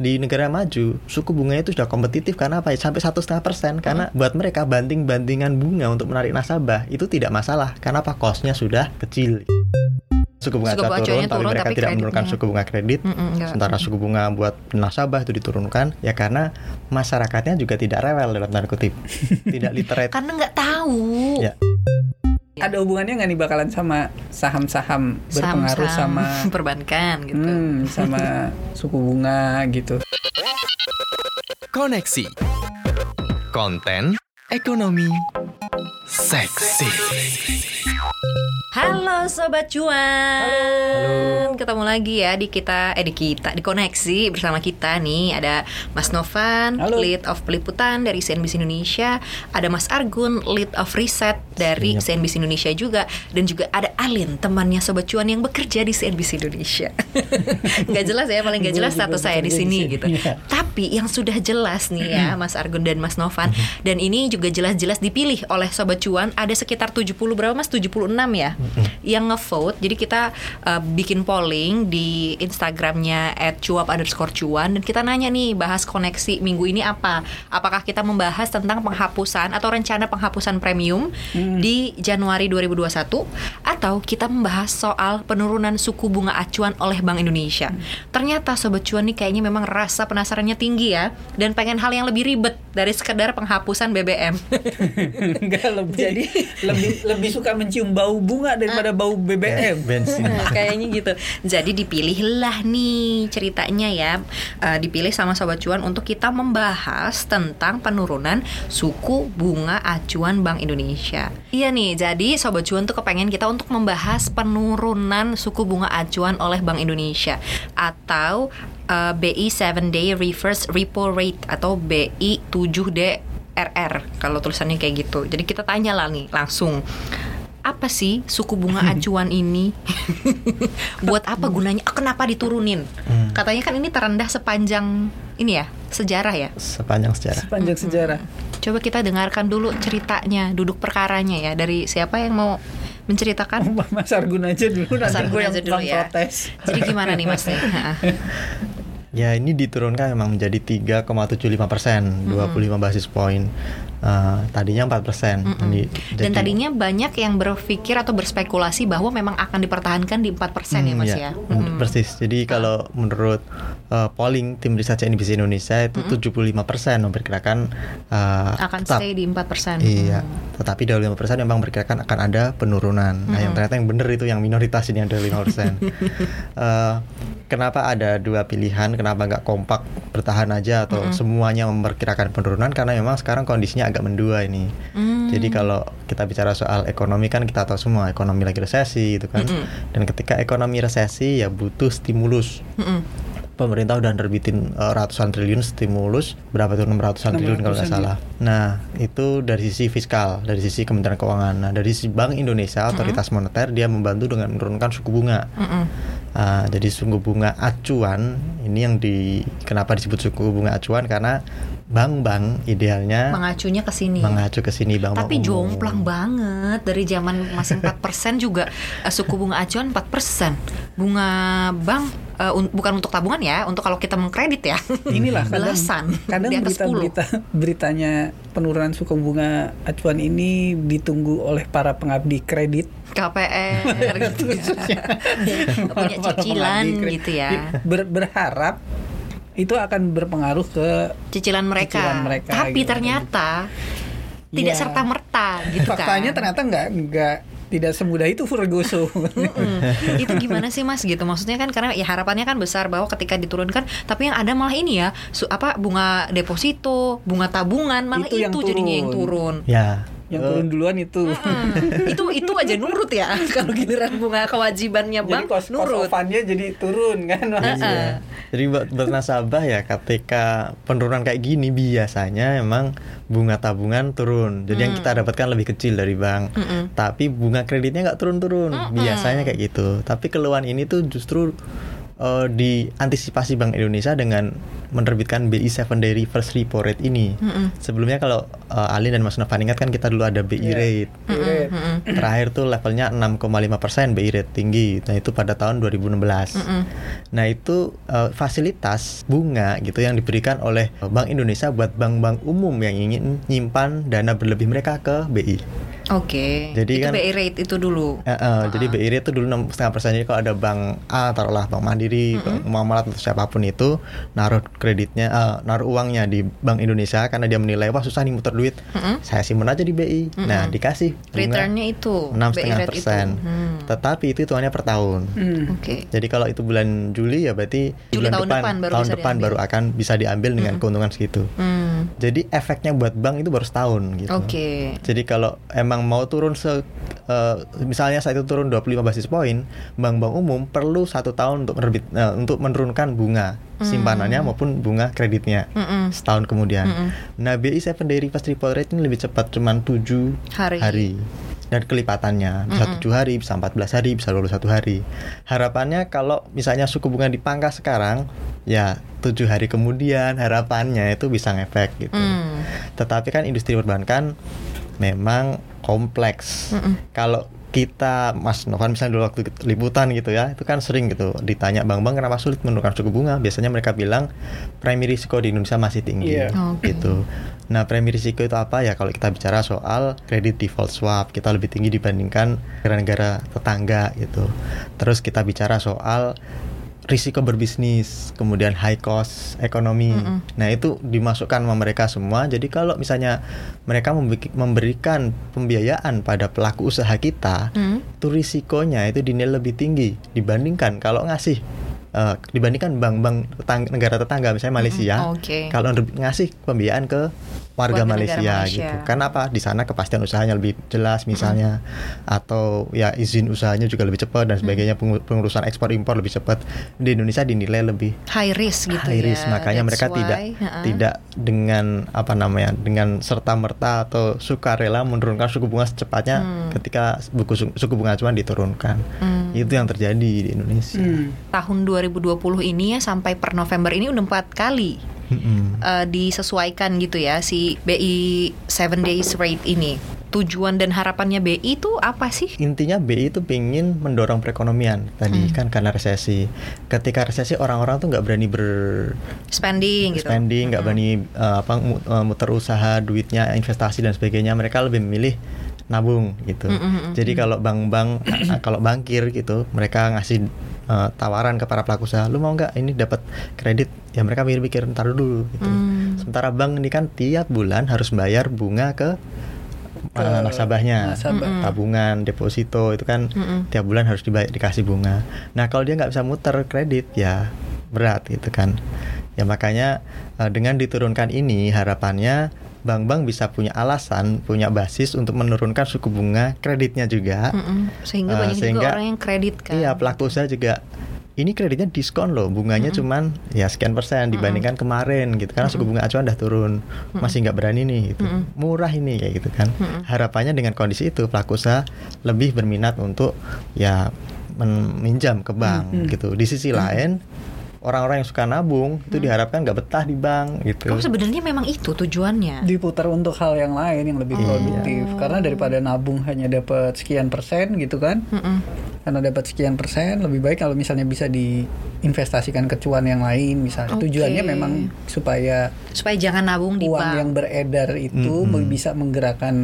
di negara maju suku bunganya itu sudah kompetitif karena apa? ya? Sampai satu setengah persen karena buat mereka banding bandingan bunga untuk menarik nasabah itu tidak masalah karena apa? Costnya sudah kecil. Suku bunga acuan turun, acuannya tapi turun, mereka tapi tidak menurunkan suku bunga kredit. Mm-mm, enggak. Sementara suku bunga buat nasabah itu diturunkan ya karena masyarakatnya juga tidak rewel dalam tanda kutip, tidak literate. Karena nggak tahu. Ya. Ada hubungannya nggak nih bakalan sama saham-saham berpengaruh sama perbankan gitu. hmm, sama suku bunga gitu. Koneksi. Konten ekonomi seksi. Halo sobat cuan. Ketemu lagi ya di kita eh di kita di koneksi bersama kita nih ada Mas Novan, Halo. lead of peliputan dari CNBC Indonesia, ada Mas Argun, lead of riset dari Siap. CNBC Indonesia juga dan juga ada Alin temannya sobat cuan yang bekerja di CNBC Indonesia. Nggak jelas ya paling nggak Gua jelas status saya di sini gitu. iya. Tapi yang sudah jelas nih ya Mas Argun dan Mas Novan dan ini juga jelas-jelas dipilih oleh sobat cuan ada sekitar 70 berapa Mas 76 ya yang ngevote. Jadi kita uh, bikin polling di Instagramnya @cuap underscore cuan dan kita nanya nih bahas koneksi minggu ini apa? Apakah kita membahas tentang penghapusan atau rencana penghapusan premium di Januari 2021 atau kita membahas soal penurunan suku bunga acuan oleh Bank Indonesia. Ternyata sobat cuan nih kayaknya memang rasa penasarannya tinggi ya dan pengen hal yang lebih ribet dari sekedar penghapusan BBM. Enggak lebih jadi lebih lebih suka mencium bau bunga daripada bau BBM. bensin. Nah, kayaknya gitu. Jadi dipilihlah nih ceritanya ya, Eh, dipilih sama sobat cuan untuk kita membahas tentang penurunan suku bunga acuan Bank Indonesia. Iya nih, jadi sobat cuan tuh kepengen kita untuk membahas penurunan suku bunga acuan oleh Bank Indonesia atau eh, BI 7 Day Reverse Repo Rate atau BI 7D RR kalau tulisannya kayak gitu. Jadi kita tanya lah nih langsung apa sih suku bunga acuan ini? Buat apa gunanya? Kenapa diturunin? Hmm. Katanya kan ini terendah sepanjang ini ya sejarah ya. Sepanjang sejarah. Sepanjang sejarah. Coba kita dengarkan dulu ceritanya, duduk perkaranya ya dari siapa yang mau menceritakan? Mas Argun aja dulu Mas Argun aja dulu ya. protes. Jadi gimana nih Mas? Ya ini diturunkan memang menjadi 3,75 persen, 25 basis poin. Eh, tadinya 4 persen. Jadi- Dan jadi- tadinya banyak yang berpikir atau berspekulasi bahwa memang akan dipertahankan di 4% ya Hmm, Mas ya, ya. mm. Persis. Jadi kalau menurut uh, polling tim riset CNBC Indonesia itu 75 persen memperkirakan uh, Akan tetap. stay di 4%. Iya, Hmm. tetapi dari 5 persen memang memperkirakan akan ada penurunan. Nah, yang ternyata yang benar itu yang minoritas ini yang dari 5 persen. Eh, kenapa ada dua pilihan? Kenapa nggak kompak bertahan aja atau semuanya memperkirakan penurunan? Karena memang sekarang kondisinya agak mendua ini. Hmm. Jadi kalau kita bicara soal ekonomi kan kita tahu semua ekonomi lagi resesi gitu kan. Mm-mm. Dan ketika ekonomi resesi ya butuh stimulus. Mm-mm. Pemerintah udah nerbitin eh, ratusan triliun stimulus, berapa tuh 600-an triliun kalau nggak 600-an, salah. Nah, itu dari sisi fiskal, dari sisi Kementerian Keuangan. Nah, dari sisi Bank Indonesia, otoritas moneter dia membantu dengan menurunkan suku bunga. Mm-mm. Ah, jadi suku bunga acuan ini yang di kenapa disebut suku bunga acuan karena bank-bank idealnya mengacunya ke sini. mengacu ke sini bank-bank Tapi umum. jomplang banget dari zaman masih 4% juga eh, suku bunga acuan 4%. Bunga bank un- bukan untuk tabungan ya, untuk kalau kita mengkredit ya. Inilah kadang, Belasan, kadang di atas berita-berita beritanya penurunan suku bunga acuan ini ditunggu oleh para pengabdi kredit. KPR gitu ya. Punya cicilan gitu ya. Ber- berharap itu akan berpengaruh ke Cicilan mereka. Cicilan mereka, Tapi gitu. ternyata tidak Iya. serta merta gitu faktanya kan. ternyata nggak nggak tidak semudah itu Ferguson. Mm-mm. itu gimana sih mas gitu maksudnya kan karena ya harapannya kan besar bahwa ketika diturunkan tapi yang ada malah ini ya su- apa bunga deposito bunga tabungan malah Itu itu, yang jadinya yang turun. turun Ya. Yang turun duluan itu. Hmm, itu itu aja nurut ya kalau giliran bunga kewajibannya jadi bank kos nurut jadi turun kan Mas? Iya. Jadi buat, buat nasabah ya ketika penurunan kayak gini biasanya emang bunga tabungan turun. Jadi yang kita dapatkan lebih kecil dari bank. Mm-mm. Tapi bunga kreditnya nggak turun-turun. Biasanya kayak gitu. Tapi keluhan ini tuh justru eh, diantisipasi Bank Indonesia dengan menerbitkan BI 7 Day Reverse Repo Rate ini. Mm-mm. Sebelumnya kalau eh, Alin dan Mas Novan ingat kan kita dulu ada BI Iya. rate. Terakhir tuh levelnya 6,5% BI rate tinggi. Nah, itu pada tahun 2016. Nah, itu eh, fasilitas bunga gitu yang diberikan oleh Bank Indonesia buat bank-bank umum yang ingin nyimpan dana berlebih mereka ke BI. Oke. Jadi itu kan- BI rate itu dulu. Eh, eh, Jadi BI rate itu dulu enam setengah persen. Jadi kalau ada bank A, taruhlah Bank Mandiri, Bank Muamalat atau siapa pun itu naruh kreditnya, eh, naruh uangnya di Bank Indonesia karena dia menilai wah susah nih muter duit, saya simpan aja di BI. Nah dikasih Returnnya itu enam setengah persen. Hmm. Tetapi itu hitungannya per tahun. Hmm. Oke. Jadi kalau itu bulan Juli ya berarti Juli bulan tahun depan, depan baru tahun bisa depan diambil. baru akan bisa diambil dengan keuntungan segitu. Hmm. Jadi efeknya buat bank itu baru setahun gitu. Oke. Jadi kalau emang mau turun se eh, misalnya saat itu turun 25 basis poin, bank-bank umum perlu satu tahun untuk menerbit eh, untuk menurunkan bunga simpanannya maupun bunga kreditnya Mm-mm. setahun kemudian. Mm-mm. Nah, BI 7 day reverse repo rate ini lebih cepat cuman 7 Hari. Dan kelipatannya bisa 7 hari, bisa 14 hari, bisa 21 hari. Harapannya kalau misalnya suku bunga dipangkas sekarang, ya 7 hari kemudian harapannya itu bisa ngefek gitu. Hmm. Tetapi kan industri perbankan memang kompleks. Mm-mm. Kalau kita Mas Novan misalnya dulu waktu liputan gitu ya, itu kan sering gitu ditanya bank-bank kenapa sulit menurunkan suku bunga. Biasanya mereka bilang premi risiko di Indonesia masih tinggi Iya. Oke. gitu. Nah, premi risiko itu apa ya? Kalau kita bicara soal kredit default swap, kita lebih tinggi dibandingkan negara-negara tetangga gitu. Terus kita bicara soal risiko berbisnis, kemudian high cost ekonomi. Mm-mm. Nah, itu dimasukkan sama mereka semua. Jadi kalau misalnya mereka memberikan pembiayaan pada pelaku usaha kita, Hmm. itu risikonya itu dinilai lebih tinggi dibandingkan kalau ngasih eh, dibandingkan bank-bank tetang- negara tetangga misalnya Malaysia. Oke. Kalau ner- ngasih pembiayaan ke Warga Malaysia, Malaysia. gitu. Karena apa? Di sana kepastian usahanya lebih jelas misalnya atau ya izin usahanya juga lebih cepat dan sebagainya Pengu- pengurusan ekspor impor lebih cepat. Di Indonesia dinilai lebih High risk gitu high ya. risk makanya That's mereka tidak why, ha-ha. tidak dengan apa namanya dengan serta merta atau sukarela menurunkan suku bunga secepatnya Hmm. ketika buku su- suku bunga acuan diturunkan Hmm. itu yang terjadi di Indonesia. Hmm. tahun 2020 ini ya sampai per November ini udah empat kali Mm-mm. eh, disesuaikan gitu ya si BI 7 days rate ini. Tujuan dan harapannya BI itu apa sih? Intinya BI itu pingin mendorong perekonomian tadi Hmm. kan karena resesi. Ketika resesi orang-orang tuh nggak berani ber Spending gitu. spending, nggak Mm-mm. berani eh, apa eh, muter usaha, duitnya, investasi dan sebagainya. Mereka lebih memilih nabung gitu. Mm-mm. Jadi kalau bank-bank kalau bankir gitu, mereka ngasih eh, tawaran ke para pelaku usaha, lu mau nggak ini dapat kredit? Ya mereka mikir-mikir ntar dulu gitu. Hmm. Sementara bank ini kan tiap bulan harus bayar bunga ke eh, nasabahnya, nasabah. Mm-mm. tabungan, deposito itu kan Mm-mm. tiap bulan harus dibayar dikasih bunga. Nah kalau dia nggak bisa muter kredit ya berat gitu kan. Ya makanya eh, dengan diturunkan ini harapannya bank-bank bisa punya alasan, punya basis untuk menurunkan suku bunga kreditnya juga. Mm-mm. Sehingga Eh, banyak juga sehingga- orang yang kredit kan. Iya pelaku usaha juga ini kreditnya diskon loh bunganya cuman ya sekian persen dibandingkan kemarin gitu karena suku bunga acuan udah turun masih nggak berani nih gitu Mm-mm. murah ini kayak gitu kan Mm-mm. harapannya dengan kondisi itu pelaku usaha lebih berminat untuk ya meminjam ke bank Mm-mm. gitu di sisi lain orang-orang yang suka nabung itu diharapkan nggak betah di bank gitu Oh sebenarnya memang itu tujuannya. diputar untuk hal yang lain yang lebih Iya. produktif karena daripada nabung hanya dapat sekian persen gitu kan Mm-mm. karena dapat sekian persen lebih baik kalau misalnya bisa diinvestasikan ke cuan yang lain misalnya Oke. tujuannya memang supaya Supaya jangan nabung di uang bank. yang beredar itu Mm-mm. bisa menggerakkan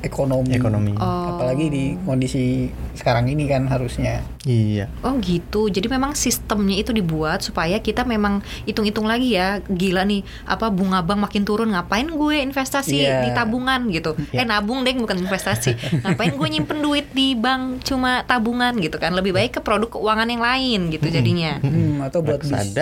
ekonomi ekonomi Oh. apalagi di kondisi sekarang ini kan harusnya iya Oh gitu. Jadi memang sistemnya itu dibuat supaya kita memang hitung-hitung lagi ya. Gila nih, apa bunga bank makin turun ngapain gue investasi Iya. di tabungan gitu. Eh nabung deh bukan investasi. ngapain gue nyimpen duit di bank cuma tabungan gitu kan. Lebih baik ke produk keuangan yang lain gitu jadinya. Hmm, atau buat bisnis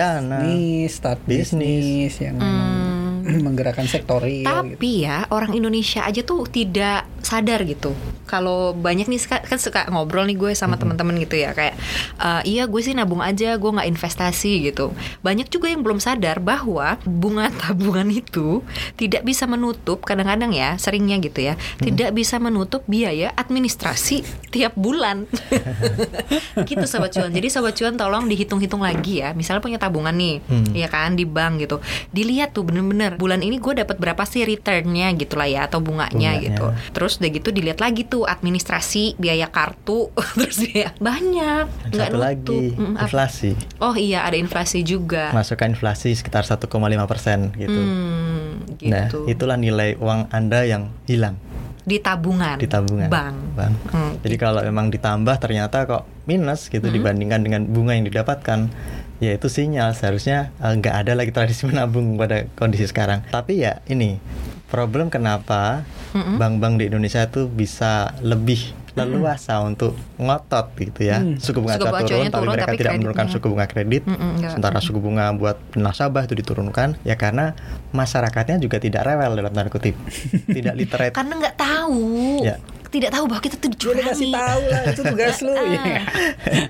start Bisnis. bisnis yang memang Hmm. menggerakkan sektor real gitu. Tapi ya orang Indonesia aja tuh tidak sadar gitu. Kalau banyak nih kan suka ngobrol nih gue sama teman-teman gitu ya kayak "Eh, iya gue sih nabung aja, gue nggak investasi gitu. Banyak juga yang belum sadar bahwa bunga tabungan itu tidak bisa menutup kadang-kadang ya seringnya gitu ya, tidak bisa menutup biaya administrasi tiap bulan. gitu sobat cuan. Jadi sobat cuan tolong dihitung-hitung lagi ya. Misalnya punya tabungan nih, Hmm. ya kan di bank gitu. Dilihat tuh bener-bener bulan ini gue dapat berapa sih returnnya gitu lah ya atau bunganya, Bunganya. gitu. Terus udah gitu dilihat lagi tuh administrasi, biaya kartu, terus biaya banyak. Nggak satu nutup. lagi Mm, inflasi. Oh iya ada inflasi juga. Masukkan inflasi sekitar 1,5 persen gitu. Hmm, Nah, gitu. itulah nilai uang Anda yang hilang di tabungan. di tabungan. Bank. Bank. Hmm, Jadi kalau memang ditambah ternyata kok minus gitu dibandingkan dengan bunga yang didapatkan, ya itu sinyal seharusnya eh, nggak ada lagi tradisi menabung pada kondisi sekarang. Tapi ya ini problem kenapa Mm-mm. bank-bank di Indonesia itu bisa lebih leluasa untuk ngotot gitu ya. Hmm. Suku bunga Suku bunga turun, acuannya tapi turun, mereka tapi tidak menurunkan suku bunga kredit. Enggak. Sementara suku bunga buat nasabah itu diturunkan, ya karena masyarakatnya juga tidak rewel dalam tanda kutip, tidak literate. Karena nggak tahu. Ya. Tidak tahu bahwa kita tuh Gue udah kasih dicurangi. tahu lah itu tugas lu ya.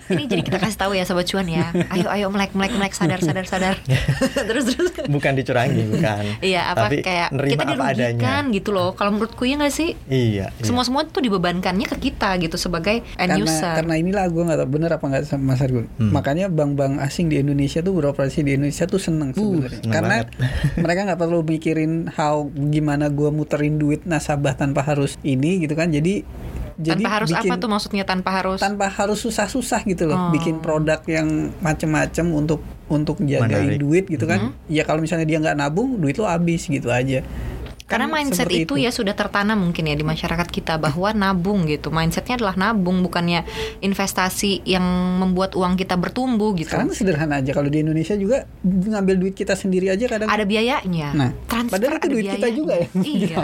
Ini jadi kita kasih tahu ya sobat cuan ya. Ayo ayo melek melek melek sadar sadar sadar. terus terus. bukan dicurangi bukan Iya apa tapi kayak kita dirugikan gitu loh. Kalau menurutku ya nggak sih? iya, iya. Semua semua tuh dibebankannya ke kita gitu sebagai end karena user. karena inilah gue nggak tahu bener apa nggak sama Mas Argun. Hmm. Makanya bank-bank asing di Indonesia tuh beroperasi di Indonesia tuh seneng sebenarnya. seneng karena banget. mereka nggak perlu mikirin how gimana gue muterin duit nasabah tanpa harus ini gitu kan. Jadi jadi tanpa harus bikin- apa tuh maksudnya tanpa harus tanpa harus susah-susah gitu loh Oh. bikin produk yang macem-macem untuk untuk jagain Menarik. duit gitu kan Mm-hmm. ya kalau misalnya dia nggak nabung duit lo habis gitu aja Karena Kan mindset seperti itu, ya sudah tertanam mungkin ya di masyarakat kita bahwa nabung gitu. Mindsetnya adalah nabung bukannya investasi yang membuat uang kita bertumbuh gitu. sekarang sederhana aja kalau di Indonesia juga ngambil duit kita sendiri aja kadang Ada biayanya. Nah, Transfer padahal itu duit kita biayanya. juga ya. Iya.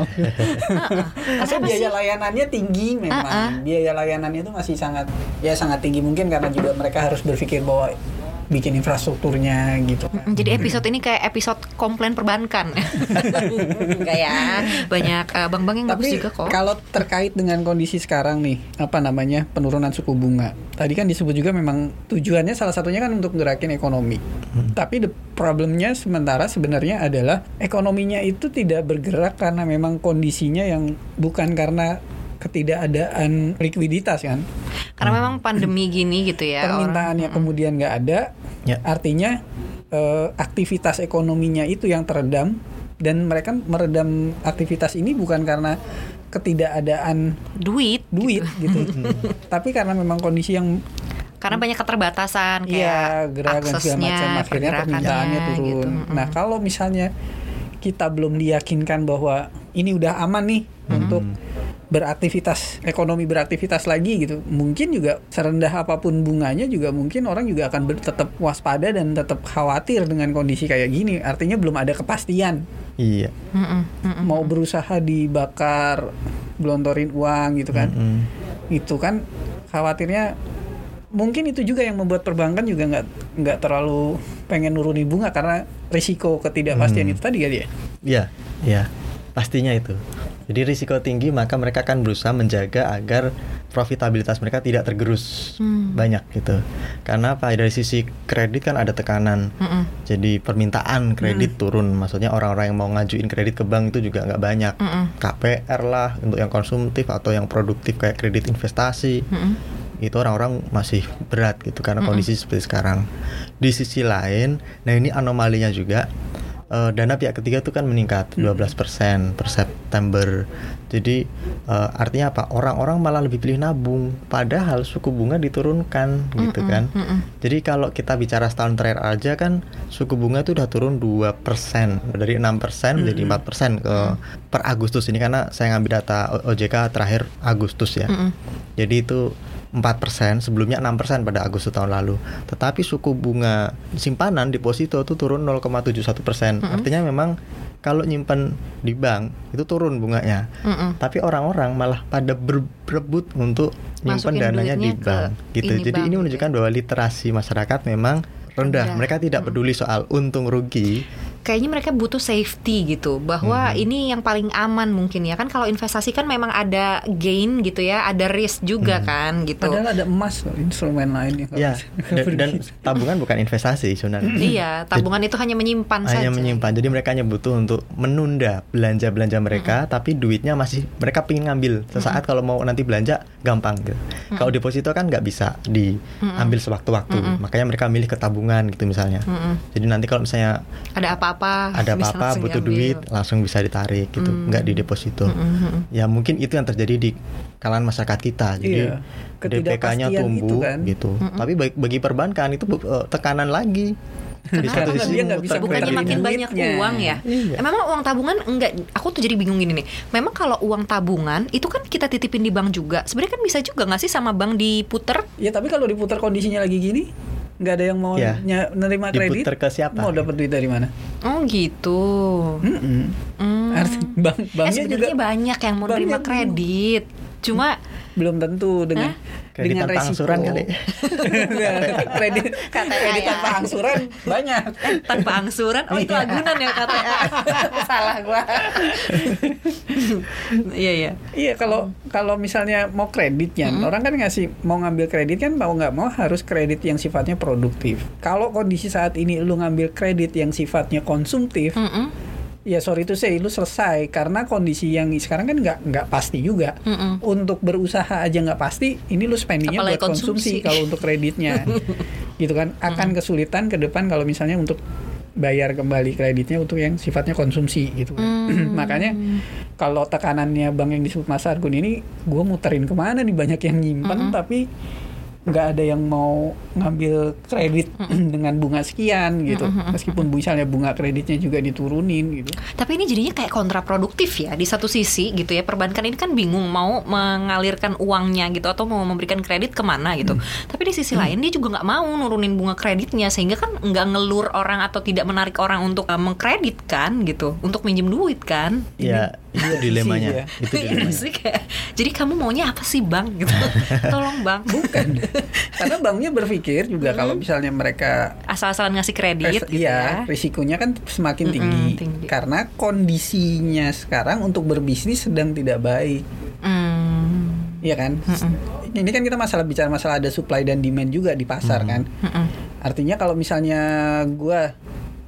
Masa Kenapa biaya sih? layanannya tinggi memang. Ah, ah. Biaya layanannya itu masih sangat ya sangat tinggi mungkin karena juga mereka harus berpikir bahwa bikin infrastrukturnya gitu kan. Jadi episode ini kayak episode komplain perbankan. Enggak ya. Banyak eh, bank-bank yang bagus Tapi juga kok. kalau terkait dengan kondisi sekarang nih, apa namanya penurunan suku bunga. Tadi kan disebut juga memang tujuannya salah satunya kan untuk gerakin ekonomi. Tapi the problemnya sementara sebenarnya adalah ekonominya itu tidak bergerak karena memang kondisinya yang bukan karena ketidakadaan likuiditas kan. Karena memang pandemi gini gitu ya. orang- Permintaannya kemudian nggak ada, Ya. artinya eh, aktivitas ekonominya itu yang teredam dan mereka meredam aktivitas ini bukan karena ketidakadaan duit duit gitu, tapi karena memang kondisi yang karena banyak keterbatasan kayak iya gerak dan segala macam akhirnya permintaannya turun. gitu. Nah kalau misalnya kita belum diyakinkan bahwa ini udah aman nih untuk beraktivitas ekonomi beraktivitas lagi gitu mungkin juga serendah apa pun bunganya juga mungkin orang juga akan ber- tetap waspada dan tetap khawatir dengan kondisi kayak gini artinya belum ada kepastian iya Mm-mm, mm-mm. mau berusaha dibakar gelontorin uang gitu kan Mm. itu kan khawatirnya mungkin itu juga yang membuat perbankan juga nggak nggak terlalu pengen nurunin bunga karena risiko ketidakpastian Hmm. itu tadi kan ya Iya, iya, pastinya itu. Jadi risiko tinggi maka mereka akan berusaha menjaga agar profitabilitas mereka tidak tergerus Hmm. banyak gitu. Karena apa? Dari sisi kredit kan ada tekanan. Mm-mm. Jadi permintaan kredit turun, maksudnya orang-orang yang mau ngajuin kredit ke bank itu juga nggak banyak. Mm-mm. KPR lah untuk yang konsumtif atau yang produktif kayak kredit investasi Mm-mm. itu orang-orang masih berat gitu karena kondisi seperti sekarang. Di sisi lain, nah ini anomalinya juga eh, dana pihak ketiga itu kan meningkat 12% per September. Jadi eh, artinya apa? Orang-orang malah lebih pilih nabung padahal suku bunga diturunkan gitu Mm-mm, kan. mm-mm. Jadi kalau kita bicara setahun terakhir aja kan suku bunga itu udah turun 2% dari 6% menjadi 4% ke per Agustus ini karena saya ngambil data OJK terakhir Agustus ya. Mm-mm. Jadi itu 4%, sebelumnya 6% pada Agustus tahun lalu. Tetapi suku bunga simpanan deposito itu turun 0,71%. Artinya memang kalau nyimpan di bank itu turun bunganya. Mm-mm. Tapi orang-orang malah pada ber- berebut untuk nyimpan dananya di bank gitu. ini Jadi bank ini gitu menunjukkan bahwa literasi masyarakat memang rendah. Rendah. Mereka tidak peduli soal untung rugi kayaknya mereka butuh safety gitu bahwa Mhm. ini yang paling aman mungkin ya kan kalau investasi kan memang ada gain gitu ya ada risk juga Mhm. kan gitu Padahal ada emas loh, instrumen lain yang Ya, dan, dan tabungan bukan investasi sebenarnya. iya tabungan itu hanya menyimpan hanya saja menyimpan. Jadi mereka hanya butuh untuk menunda belanja-belanja mereka, tapi duitnya masih mereka pingin ngambil sesaat kalau mau nanti belanja gampang gitu. Kalau deposito kan nggak bisa diambil sewaktu-waktu, makanya mereka milih ke tabungan gitu misalnya. Mm-mm. Jadi nanti kalau misalnya ada apa-apa ada bisa apa-apa butuh diambil. duit langsung bisa ditarik gitu, nggak di deposito. Mm-mm. Ya mungkin itu yang terjadi di kalangan masyarakat kita. Jadi Iya, DPK-nya ketidakpastian tumbuh itu kan. gitu. Tapi bagi, perbankan itu eh, tekanan lagi. Di Karena dia nggak bisa bukannya Bukan makin duitnya. banyak uang ya Iya. Memang uang tabungan enggak aku tuh jadi bingung gini nih memang kalau uang tabungan itu kan kita titipin di bank juga sebenarnya kan bisa juga nggak sih sama bank diputer Ya tapi kalau diputar kondisinya lagi gini, nggak ada yang mau Ya. nerima kredit. Ke siapa? Mau dapat duit dari mana? oh gitu Mm-mm. Hmm. Arti bank eh, banknya juga sebenarnya banyak yang mau nerima kredit cuma belum tentu dengan Kredit dengan tanpa resiko. angsuran kali. kredit KTA. kredit tanpa angsuran banyak. tanpa angsuran oh itu agunan ya KTA salah gua iya iya Iya kalau kalau misalnya mau kreditnya orang kan ngasih mau ngambil kredit kan mau nggak mau harus kredit yang sifatnya produktif. Kalau kondisi saat ini lu ngambil kredit yang sifatnya konsumtif, Mm-mm. Ya sorry itu say lu selesai karena kondisi yang sekarang kan nggak nggak pasti juga. Mm-mm. Untuk berusaha aja nggak pasti, ini lu spendingnya Apalagi buat konsumsi konsumsi. kalau untuk kreditnya, gitu kan akan kesulitan ke depan kalau misalnya untuk bayar kembali kreditnya untuk yang sifatnya konsumsi gitu kan. Hmm. Makanya kalau tekanannya bank yang disebut Mas Argun ini, gue muterin ke mana nih banyak yang nyimpen tapi nggak ada yang mau ngambil kredit dengan bunga sekian gitu. Meskipun misalnya bunga kreditnya juga diturunin gitu. Tapi ini jadinya kayak kontraproduktif ya di satu sisi gitu ya perbankan ini kan bingung mau mengalirkan uangnya gitu atau mau memberikan kredit ke mana gitu. Tapi di sisi lain dia juga nggak mau nurunin bunga kreditnya sehingga kan nggak ngelur orang atau tidak menarik orang untuk uh, mengkreditkan gitu untuk minjem duit kan. Ya, itu dilemanya. ya. Itu Iya dilemanya. sih kayak. Jadi kamu maunya apa sih bang gitu? Tolong bang. Bukan. Karena banknya berpikir juga kalau misalnya mereka Asal-asalan ngasih kredit gitu iya, ya. risikonya kan semakin tinggi. tinggi. Karena kondisinya sekarang untuk berbisnis sedang tidak baik. Hmm. Iya kan? Ini kan kita masalah bicara masalah ada supply dan demand juga di pasar kan. Mm-mm. Artinya kalau misalnya gua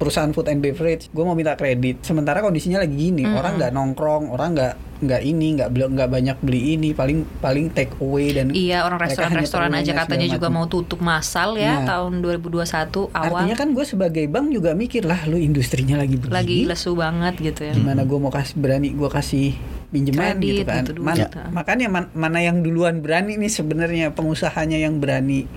perusahaan food and beverage, gue mau minta kredit. Sementara kondisinya lagi gini, orang nggak nongkrong, orang nggak nggak ini, nggak belum nggak banyak beli ini, paling paling take away dan Iya orang mereka hanya restoran-restoran aja katanya juga mau tutup massal ya Nah. tahun 2021 awal Artinya kan gue sebagai bank juga mikir lah, lu industrinya lagi begini, lagi lesu banget gitu ya. gimana gue mau kasih berani gue kasih pinjaman gitu kan. butuh duit, Man- ah. makanya man- mana yang duluan berani nih sebenarnya pengusahanya yang berani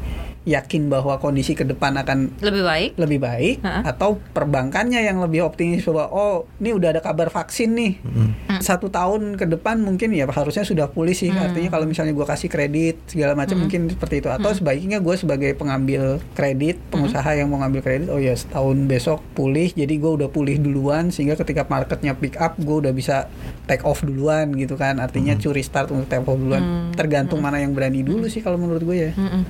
yakin bahwa kondisi ke depan akan Lebih baik. lebih baik Ha-ha. atau perbankannya yang lebih optimis bahwa oh ini udah ada kabar vaksin nih Hmm. satu tahun ke depan mungkin ya harusnya sudah pulih sih artinya kalau misalnya gua kasih kredit segala macam Hmm. mungkin seperti itu atau sebaiknya gue sebagai pengambil kredit pengusaha Hmm. yang mau ngambil kredit oh ya setahun besok pulih jadi gue udah pulih duluan sehingga ketika marketnya pick up gue udah bisa take off duluan gitu kan artinya curi start untuk take off duluan Hmm. tergantung mana yang berani dulu sih kalau menurut gue ya Mm-mm.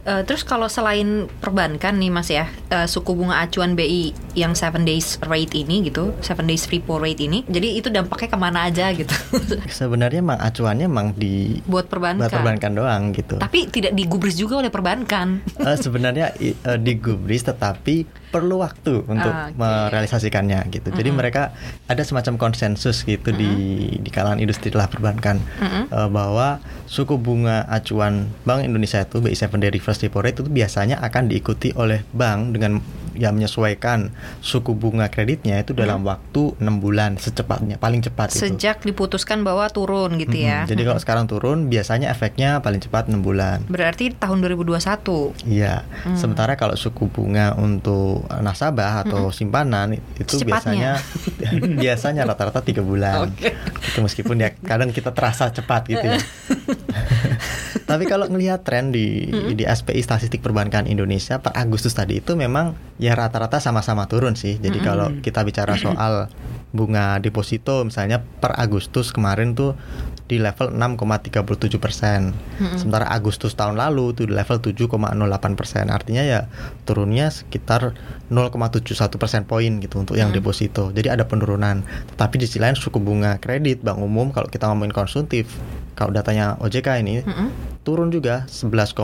Eh, terus kalau selain perbankan nih mas ya eh, suku bunga acuan BI yang 7 days rate ini gitu 7 days repo rate ini jadi itu dampaknya ke mana aja gitu Sebenarnya emang acuannya emang di buat perbankan. buat perbankan doang gitu. Tapi tidak digubris juga oleh perbankan. Eh, sebenarnya eh, digubris tetapi perlu waktu untuk Ah, oke. merealisasikannya gitu. Jadi mereka ada semacam konsensus gitu di di kalangan industri telah perbankan eh, bahwa suku bunga acuan Bank Indonesia itu BI 7 Day Reverse Repo Rate itu biasanya akan diikuti oleh bank dengan ya menyesuaikan suku bunga kreditnya itu dalam waktu enam bulan secepatnya paling cepat itu. Sejak diputuskan bahwa turun gitu ya. Mm-mm. Jadi kalau sekarang turun biasanya efeknya paling cepat enam bulan. Berarti tahun 2021. Iya. Hmm. Sementara kalau suku bunga untuk nasabah atau simpanan itu Secepatnya. biasanya biasanya rata-rata tiga bulan. Oke. Itu meskipun ya kadang kita terasa cepat gitu ya. Tapi kalau ngelihat tren di di SPI Statistik Perbankan Indonesia per Agustus tadi itu memang ya rata-rata sama-sama turun sih. Jadi kalau kita bicara soal bunga deposito misalnya per Agustus kemarin tuh di level 6,37 persen. Sementara Agustus tahun lalu tuh di level 7,08 persen. Artinya ya turunnya sekitar 0,71 persen poin gitu untuk yang deposito. Jadi ada penurunan. Tetapi di sisi lain suku bunga kredit bank umum kalau kita ngomongin konsumtif, kalau datanya OJK ini turun juga 11,55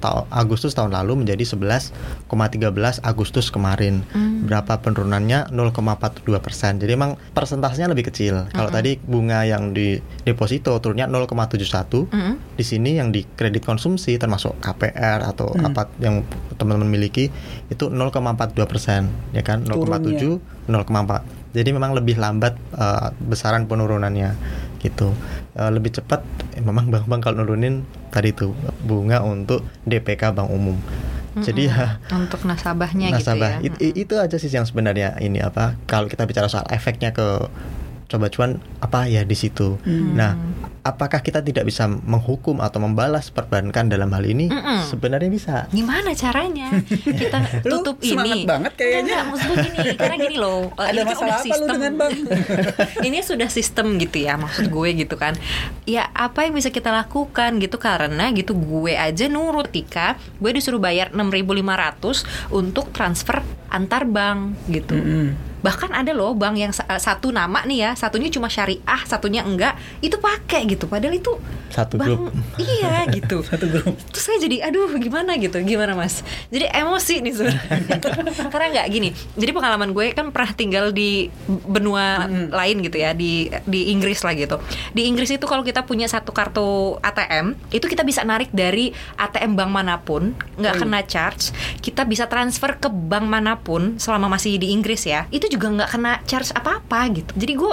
tahun Agustus tahun lalu menjadi 11,13 Agustus kemarin. Berapa penurunannya 0,42 persen. Jadi emang persentasenya lebih kecil. Kalau tadi bunga yang di deposito turunnya 0,71. Mm-mm. Di sini yang di kredit konsumsi termasuk KPR atau apa yang teman-teman miliki itu 0,42 persen, ya kan? 0,7, 0,4. Jadi memang lebih lambat eh, besaran penurunannya gitu. Eh, lebih cepat eh, memang bank-bank kalau nurunin tadi itu bunga untuk DPK bank umum. Jadi ya Untuk nasabahnya nasabah gitu ya. It- i- itu aja sih yang sebenarnya ini apa kalau kita bicara soal efeknya ke coba cuan apa ya di situ. Nah, apakah kita tidak bisa menghukum atau membalas perbankan dalam hal ini? Mm-mm. Sebenarnya bisa. Gimana caranya kita Lu tutup semangat ini? banget kayaknya. Enggak, enggak, maksud gue gini, karena gini loh. eh, Ada ini masalah apa lu sistem. dengan bank? ini sudah sistem gitu ya, maksud gue gitu kan. Ya apa yang bisa kita lakukan gitu karena gitu gue aja nurut ketika gue disuruh bayar 6.500 untuk transfer antar bank gitu. Bahkan ada loh bank yang sa- satu nama nih ya, satunya cuma syariah, satunya enggak, itu pakai gitu. Padahal itu Satu bank, grup. Iya gitu. Satu grup. Terus saya jadi aduh gimana gitu, gimana Mas? Jadi emosi nih sebenarnya. Karena nggak gini. Jadi pengalaman gue kan pernah tinggal di benua lain gitu ya, di di Inggris lah gitu. Di Inggris itu kalau kita punya satu kartu ATM, itu kita bisa narik dari ATM bank mana pun, nggak kena charge. Kita bisa transfer ke bank mana pun selama masih di Inggris ya. Itu juga nggak kena charge apa-apa gitu. Jadi gue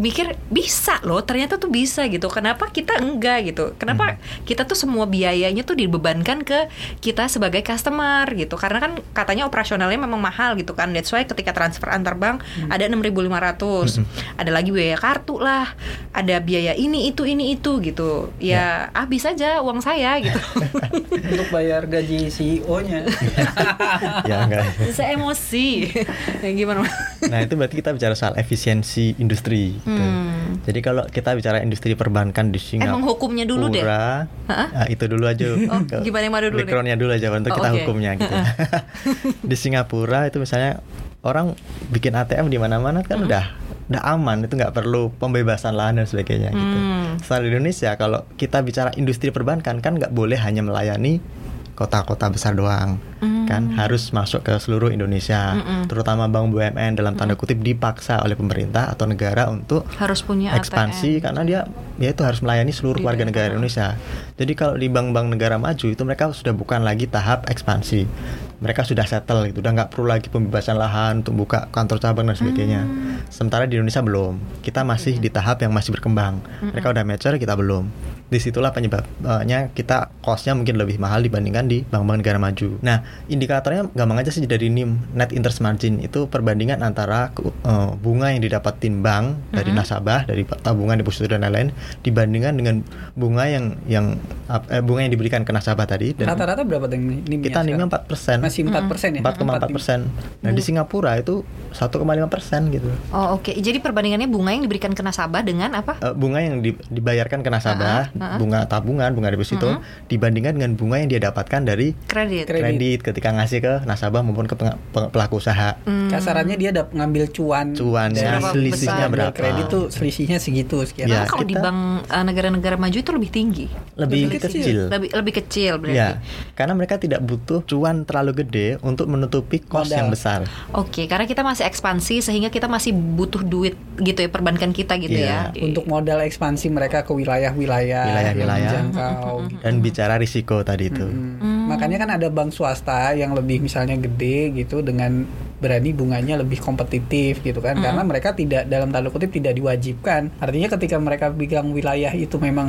mikir bisa loh, ternyata tuh bisa gitu. Kenapa kita enggak gitu? Kenapa kita tuh semua biayanya tuh dibebankan ke kita sebagai customer gitu? Karena kan katanya operasionalnya memang mahal gitu kan. That's why ketika transfer antar bank ada 6.500. Ada lagi biaya kartu lah, ada biaya ini itu ini itu gitu. Ya, habis aja uang saya gitu. Untuk bayar gaji CEO-nya. ya enggak. saya emosi. ya gimana? Nah, itu berarti kita bicara soal efisiensi industri gitu. Hmm. Jadi kalau kita bicara industri perbankan di Singapura Emang hukumnya dulu deh. Nah, itu dulu aja. Oh, gimana yang dulu nih? backgroundnya dulu aja untuk Oh, kita oke. hukumnya gitu. di Singapura itu misalnya orang bikin ATM di mana-mana kan udah udah aman itu nggak perlu pembebasan lahan dan sebagainya gitu. Hmm. Setelah di Indonesia kalau kita bicara industri perbankan kan nggak boleh hanya melayani kota-kota besar doang kan harus masuk ke seluruh Indonesia terutama bank BUMN dalam tanda kutip dipaksa oleh pemerintah atau negara untuk Harus punya ekspansi ATM. karena dia dia itu harus melayani seluruh warga negara Indonesia. Jadi kalau di bank-bank negara maju itu mereka sudah bukan lagi tahap ekspansi. Mereka sudah settle gitu, udah nggak perlu lagi pembebasan lahan untuk buka kantor cabang dan sebagainya. Hmm. Sementara di Indonesia belum. Kita masih Iya. di tahap yang masih berkembang. Mereka udah mature, kita belum. Di situlah penyebabnya kita costnya mungkin lebih mahal dibandingkan di bank-bank negara maju. Nah, indikatornya gampang aja sih dari NIM, net interest margin itu perbandingan antara eh, bunga yang didapatin bank dari nasabah, dari tabungan deposito dan lain-lain dibandingkan dengan bunga yang yang eh, bunga yang diberikan ke nasabah tadi dan Rata-rata berapa NIM kita NIM-nya 4 persen. Masih 4 persen ya? 4,4 persen. Nah di Singapura itu 1,5 persen gitu. Oh oke, jadi perbandingannya bunga yang diberikan ke nasabah dengan apa? Eh, bunga yang di- dibayarkan ke nasabah, Ah, ah, ah. bunga tabungan, bunga deposito, dibandingkan dengan bunga yang dia dapatkan dari Kredit. Kredit. kredit ketika ngasih ke nasabah maupun ke peng- peng- pelaku usaha. Hmm. Kasarannya dia dapat ngambil cuan. Cuannya, dari selisihnya besar? berapa? Kredit tuh selisihnya segitu sekian. Ya, kalau di kita- bank eh, negara-negara maju itu lebih tinggi. Lebih, Lebih kecil. kecil. Lebih lebih kecil berarti. Ya, karena mereka tidak butuh cuan terlalu gede untuk menutupi kos Modal. yang besar. Oke, karena kita masih ekspansi sehingga kita masih butuh duit gitu ya perbankan kita gitu Iya. ya. Untuk modal ekspansi mereka ke wilayah-wilayah Wilayah-wilayah. yang dijangkau. gitu. Dan bicara risiko tadi itu. Hmm. Makanya kan ada bank swasta yang lebih misalnya gede gitu dengan berani bunganya lebih kompetitif gitu kan. Karena mereka tidak dalam tanda kutip tidak diwajibkan. Artinya ketika mereka bilang wilayah itu memang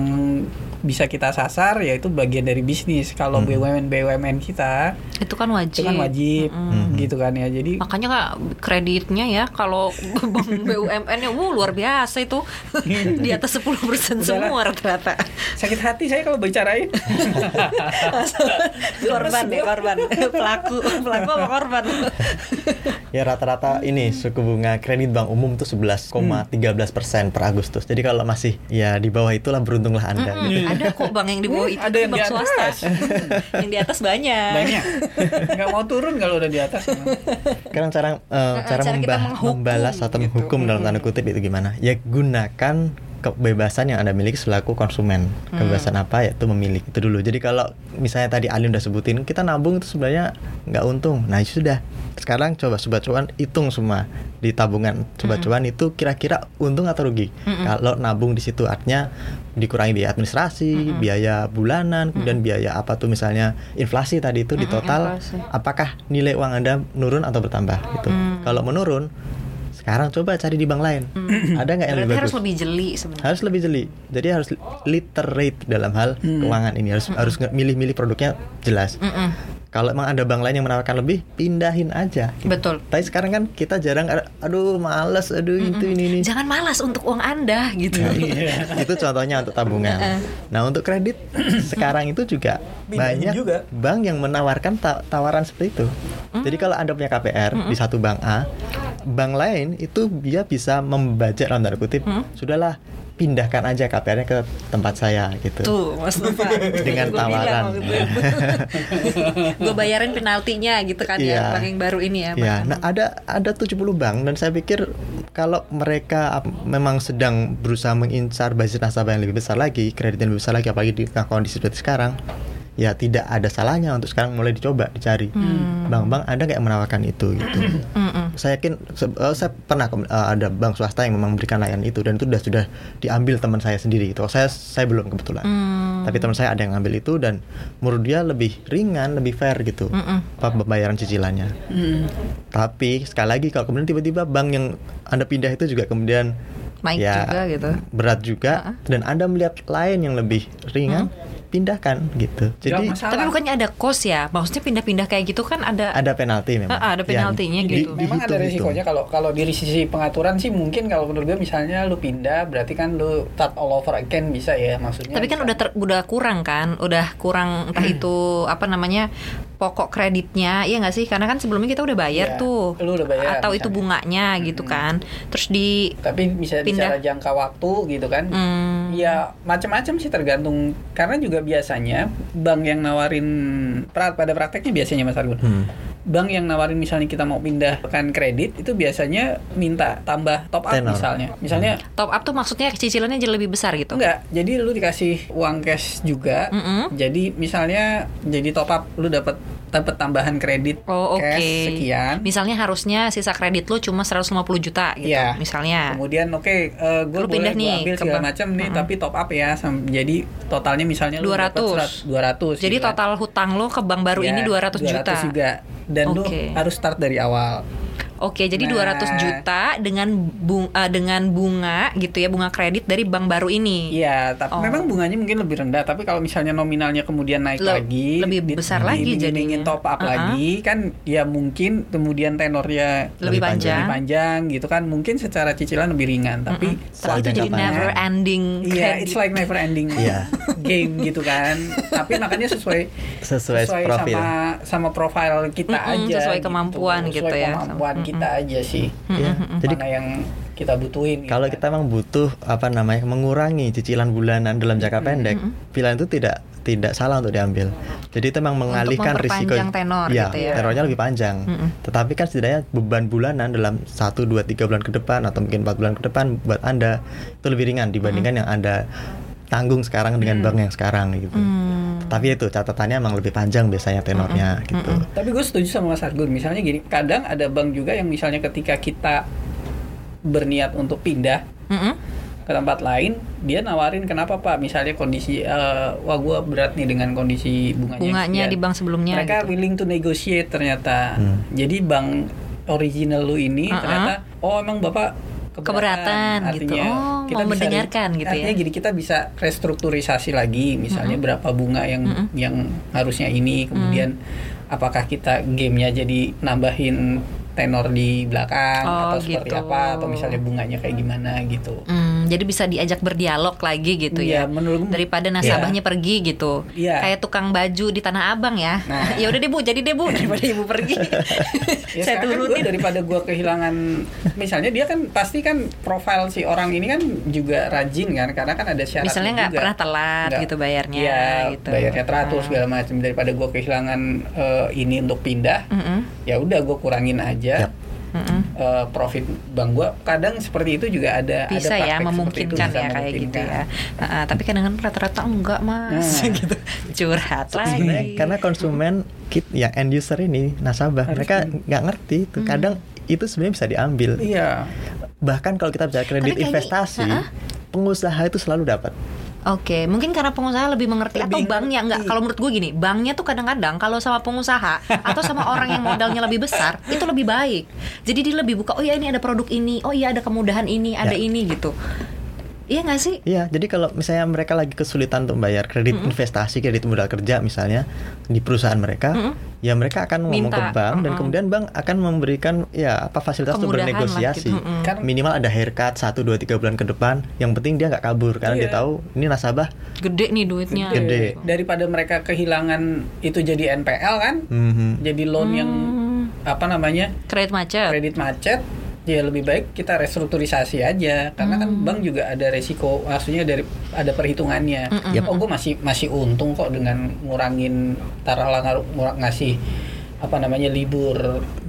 bisa kita sasar ya itu bagian dari bisnis. Kalau BUMN BUMN kita Itu kan itu wajib. kan wajib gitu kan ya. Jadi Makanya kak kreditnya ya kalau bank BUMN-nya wuh luar biasa itu. Di atas 10% semua rata-rata. sakit hati saya kalau bicarain. Korban ya korban. Pelaku pelaku apa korban ya rata-rata ini suku bunga kredit bank umum tuh 11,13 persen per Agustus. Jadi kalau masih ya di bawah itulah beruntunglah anda. Mm-mm, gitu. Ada kok bank yang di bawah itu Ada yang bank di swasta. atas. yang di atas banyak. Banyak. Nggak mau turun kalau udah di atas. Sekarang cara eh, cara, cara kita membah- menghukum membalas atau gitu. menghukum dalam tanda kutip itu gimana? Ya gunakan kebebasan yang anda miliki selaku konsumen. Kebebasan apa yaitu memilih itu dulu. Jadi kalau misalnya tadi Ali udah sebutin kita nabung itu sebenarnya nggak untung. Nah itu sudah. Sekarang coba sobat cuan hitung semua di tabungan sobat cuan itu kira-kira untung atau rugi. Kalau nabung di situ artinya dikurangi biaya administrasi, biaya bulanan, kemudian biaya apa tuh misalnya inflasi tadi itu di total inflasi. apakah nilai uang Anda menurun atau bertambah gitu. Kalau menurun, sekarang coba cari di bank lain. Ada nggak yang Berarti lebih harus bagus? lebih jeli sebenarnya. Harus lebih jeli. Jadi harus literate dalam hal keuangan ini. Harus harus nge- milih-milih produknya jelas. Mm-mm. Kalau emang ada bank lain yang menawarkan lebih, pindahin aja. gitu. Betul. Tapi sekarang kan kita jarang, aduh males, aduh itu ini ini. Jangan malas untuk uang Anda gitu. Iya. itu contohnya untuk tabungan. Nah untuk kredit sekarang itu juga Pindahin banyak juga. bank yang menawarkan ta- tawaran seperti itu. Jadi kalau anda punya KPR di satu bank A, bank lain itu dia bisa membajak dalam tanda kutip, sudahlah pindahkan aja KPR-nya ke tempat saya gitu. Tuh, Mas Nova. Dengan Gua tawaran. Gue bayarin penaltinya gitu kan Iya. ya, bank yang baru ini ya. Ya, Bang. nah ada ada 70 bank dan saya pikir kalau mereka memang sedang berusaha mengincar basis nasabah yang lebih besar lagi, kredit yang lebih besar lagi apalagi di tengah kondisi seperti sekarang, ya tidak ada salahnya untuk sekarang mulai dicoba dicari. Bank-bank ada nggak yang menawarkan itu gitu. Mm-mm. saya yakin eh, saya pernah eh, ada bank swasta yang memang memberikan layanan itu dan itu sudah sudah diambil teman saya sendiri gitu. Saya saya belum kebetulan. Hmm. Tapi teman saya ada yang ngambil itu dan menurut dia lebih ringan, lebih fair gitu. Apa pembayaran cicilannya. Hmm. Tapi sekali lagi kalau kemudian tiba-tiba bank yang Anda pindah itu juga kemudian Naik ya, juga gitu. berat juga dan Anda melihat lain yang lebih ringan, pindahkan gitu. Jadi. Tapi bukannya ada cost ya? Maksudnya pindah-pindah kayak gitu kan ada ada penalti memang. Ah, ada penaltinya di- gitu. Memang ada resikonya kalau kalau dari sisi pengaturan sih mungkin kalau menurut gue misalnya lu pindah berarti kan lu start all over again bisa ya maksudnya. Tapi kan bisa. udah ter- udah kurang kan, udah kurang entah itu apa namanya pokok kreditnya, iya nggak sih? Karena kan sebelumnya kita udah bayar Iya, tuh, lu udah bayar atau itu misalnya. bunganya gitu kan. Terus di tapi bisa pindah. bicara jangka waktu gitu kan. hmm, Ya macam-macam sih tergantung karena juga biasanya bank yang nawarin pra- pada prakteknya biasanya Mas Argun. Hmm. Bank yang nawarin misalnya kita mau pindahkan kredit itu biasanya minta tambah top up Tenor. misalnya. Misalnya top up tuh maksudnya cicilannya jadi lebih besar gitu. Enggak, jadi lu dikasih uang cash juga. Mm-mm. Jadi misalnya jadi top up lu dapat dapat tambahan kredit Oh oke. cash sekian. Misalnya harusnya sisa kredit lu cuma 150 juta gitu, Iya. misalnya. Kemudian oke eh, gue Lu boleh pindah gua nih ambil ke segala macam nih Mm-mm. tapi top up ya jadi totalnya misalnya lu dapat 200. serat- 200 Jadi gitu kan. total hutang lo ke bank baru Ya, ini 200, juta. juga dan lu Oke. harus start dari awal. Oke, jadi Nah. 200 juta dengan bung, eh, dengan bunga gitu ya, bunga kredit dari bank baru ini. Iya, tapi Oh. memang bunganya mungkin lebih rendah. Tapi kalau misalnya nominalnya kemudian naik Le- lagi, lebih besar lagi diiming-imingin jadinya. top up Uh-uh. lagi, kan ya mungkin kemudian tenornya Lebih Lebih panjang. panjang. lebih panjang gitu kan. Mungkin secara cicilan lebih ringan, tapi Tapi itu jangka jadi panjang. never ending Iya, it's like never ending Iya. game gitu kan. Tapi makanya sesuai Sesuai profil. sama sama profil kita Aja. sesuai kemampuan gitu sesuai ya. kemampuan kita aja sih. Ya, Jadi Mana yang kita butuhin. gitu Kalau kan. kita memang butuh apa namanya mengurangi cicilan bulanan dalam jangka pendek, pilihan itu tidak tidak salah untuk diambil. Jadi itu memang mengalihkan risiko. tenor Iya, gitu ya. tenornya lebih panjang. Tetapi kan setidaknya beban bulanan dalam 1 2 3 bulan ke depan atau mungkin 4 bulan ke depan buat Anda itu lebih ringan dibandingkan yang Anda tanggung sekarang dengan bank yang sekarang gitu. Hmm. Tapi itu catatannya emang lebih panjang biasanya tenornya gitu. Tapi gue setuju sama Mas Argun. Misalnya gini, kadang ada bank juga yang misalnya ketika kita berniat untuk pindah Mm-mm. ke tempat lain, dia nawarin kenapa Pak? Misalnya kondisi, eh, wah gue berat nih dengan kondisi bunganya. Bunganya di bank sebelumnya Mereka gitu. willing to negotiate ternyata. Hmm. Jadi bank original lu ini Uh-uh. ternyata, oh emang bapak Keberatan gitu. Artinya Oh, kita mau bisa mendengarkan gitu ya. Gini kita bisa restrukturisasi lagi, misalnya berapa bunga yang yang harusnya ini, kemudian apakah kita gamenya jadi nambahin tenor di belakang Oh, atau seperti gitu. apa atau misalnya bunganya kayak gimana gitu. Hmm, jadi bisa diajak berdialog lagi gitu Iya, ya. menurut Daripada nasabahnya pergi gitu. Iya. Kayak tukang baju di Tanah Abang ya. Nah. ya udah deh Bu, jadi deh Bu daripada Ibu pergi. Ya, Saya kan turutin. daripada gua kehilangan misalnya dia kan pasti kan profil si orang ini kan juga rajin kan karena kan ada syaratnya Misalnya nggak pernah telat Nggak- gitu bayarnya Iya, gitu. bayarnya teratur Ah. segala macam daripada gua kehilangan eh, ini untuk pindah Mm-mm, ya udah gua kurangin aja Yap. mm-mm. eh, profit bank gua kadang seperti itu juga ada bisa ada ya memungkinkan itu, ya kayak gitu ya. Ah, ah, tapi kadang-kadang rata-rata enggak mas Nah. gitu. Curhat Sebenarnya lagi. karena konsumen kit ya end user ini nasabah Harus mereka nggak ngerti itu Hmm. kadang itu sebenarnya bisa diambil iya bahkan kalau kita bicara kredit kayaknya- investasi Ha-ha. pengusaha itu selalu dapat Oke, mungkin karena pengusaha lebih mengerti atau Lebih banknya enggak. ngerti. Kalau menurut gue gini, banknya tuh kadang-kadang kalau sama pengusaha atau sama orang yang modalnya lebih besar itu lebih baik. Jadi dia lebih buka, oh ya ini ada produk ini, oh iya ada kemudahan ini, ada Ya. ini gitu. Iya nggak sih? Iya, jadi kalau misalnya mereka lagi kesulitan untuk bayar kredit investasi, kredit modal kerja misalnya di perusahaan mereka, Mm-mm. ya mereka akan ngomong Minta, ke bank dan mm-mm. kemudian bank akan memberikan ya apa fasilitas untuk bernegosiasi. gitu, mm-mm. Kan- Minimal ada haircut 1 2 3 bulan ke depan. Yang penting dia nggak kabur karena dia Iya. tahu ini nasabah. Gede nih duitnya. Gede. daripada mereka kehilangan itu jadi NPL kan Mhm. jadi loan yang Hmm, apa namanya kredit macet. kredit macet ya lebih baik kita restrukturisasi aja karena kan Hmm. bank juga ada resiko maksudnya dari ada perhitungannya Mm-mm. ya oh gue masih masih untung kok dengan ngurangin taruhlah ngasih apa namanya libur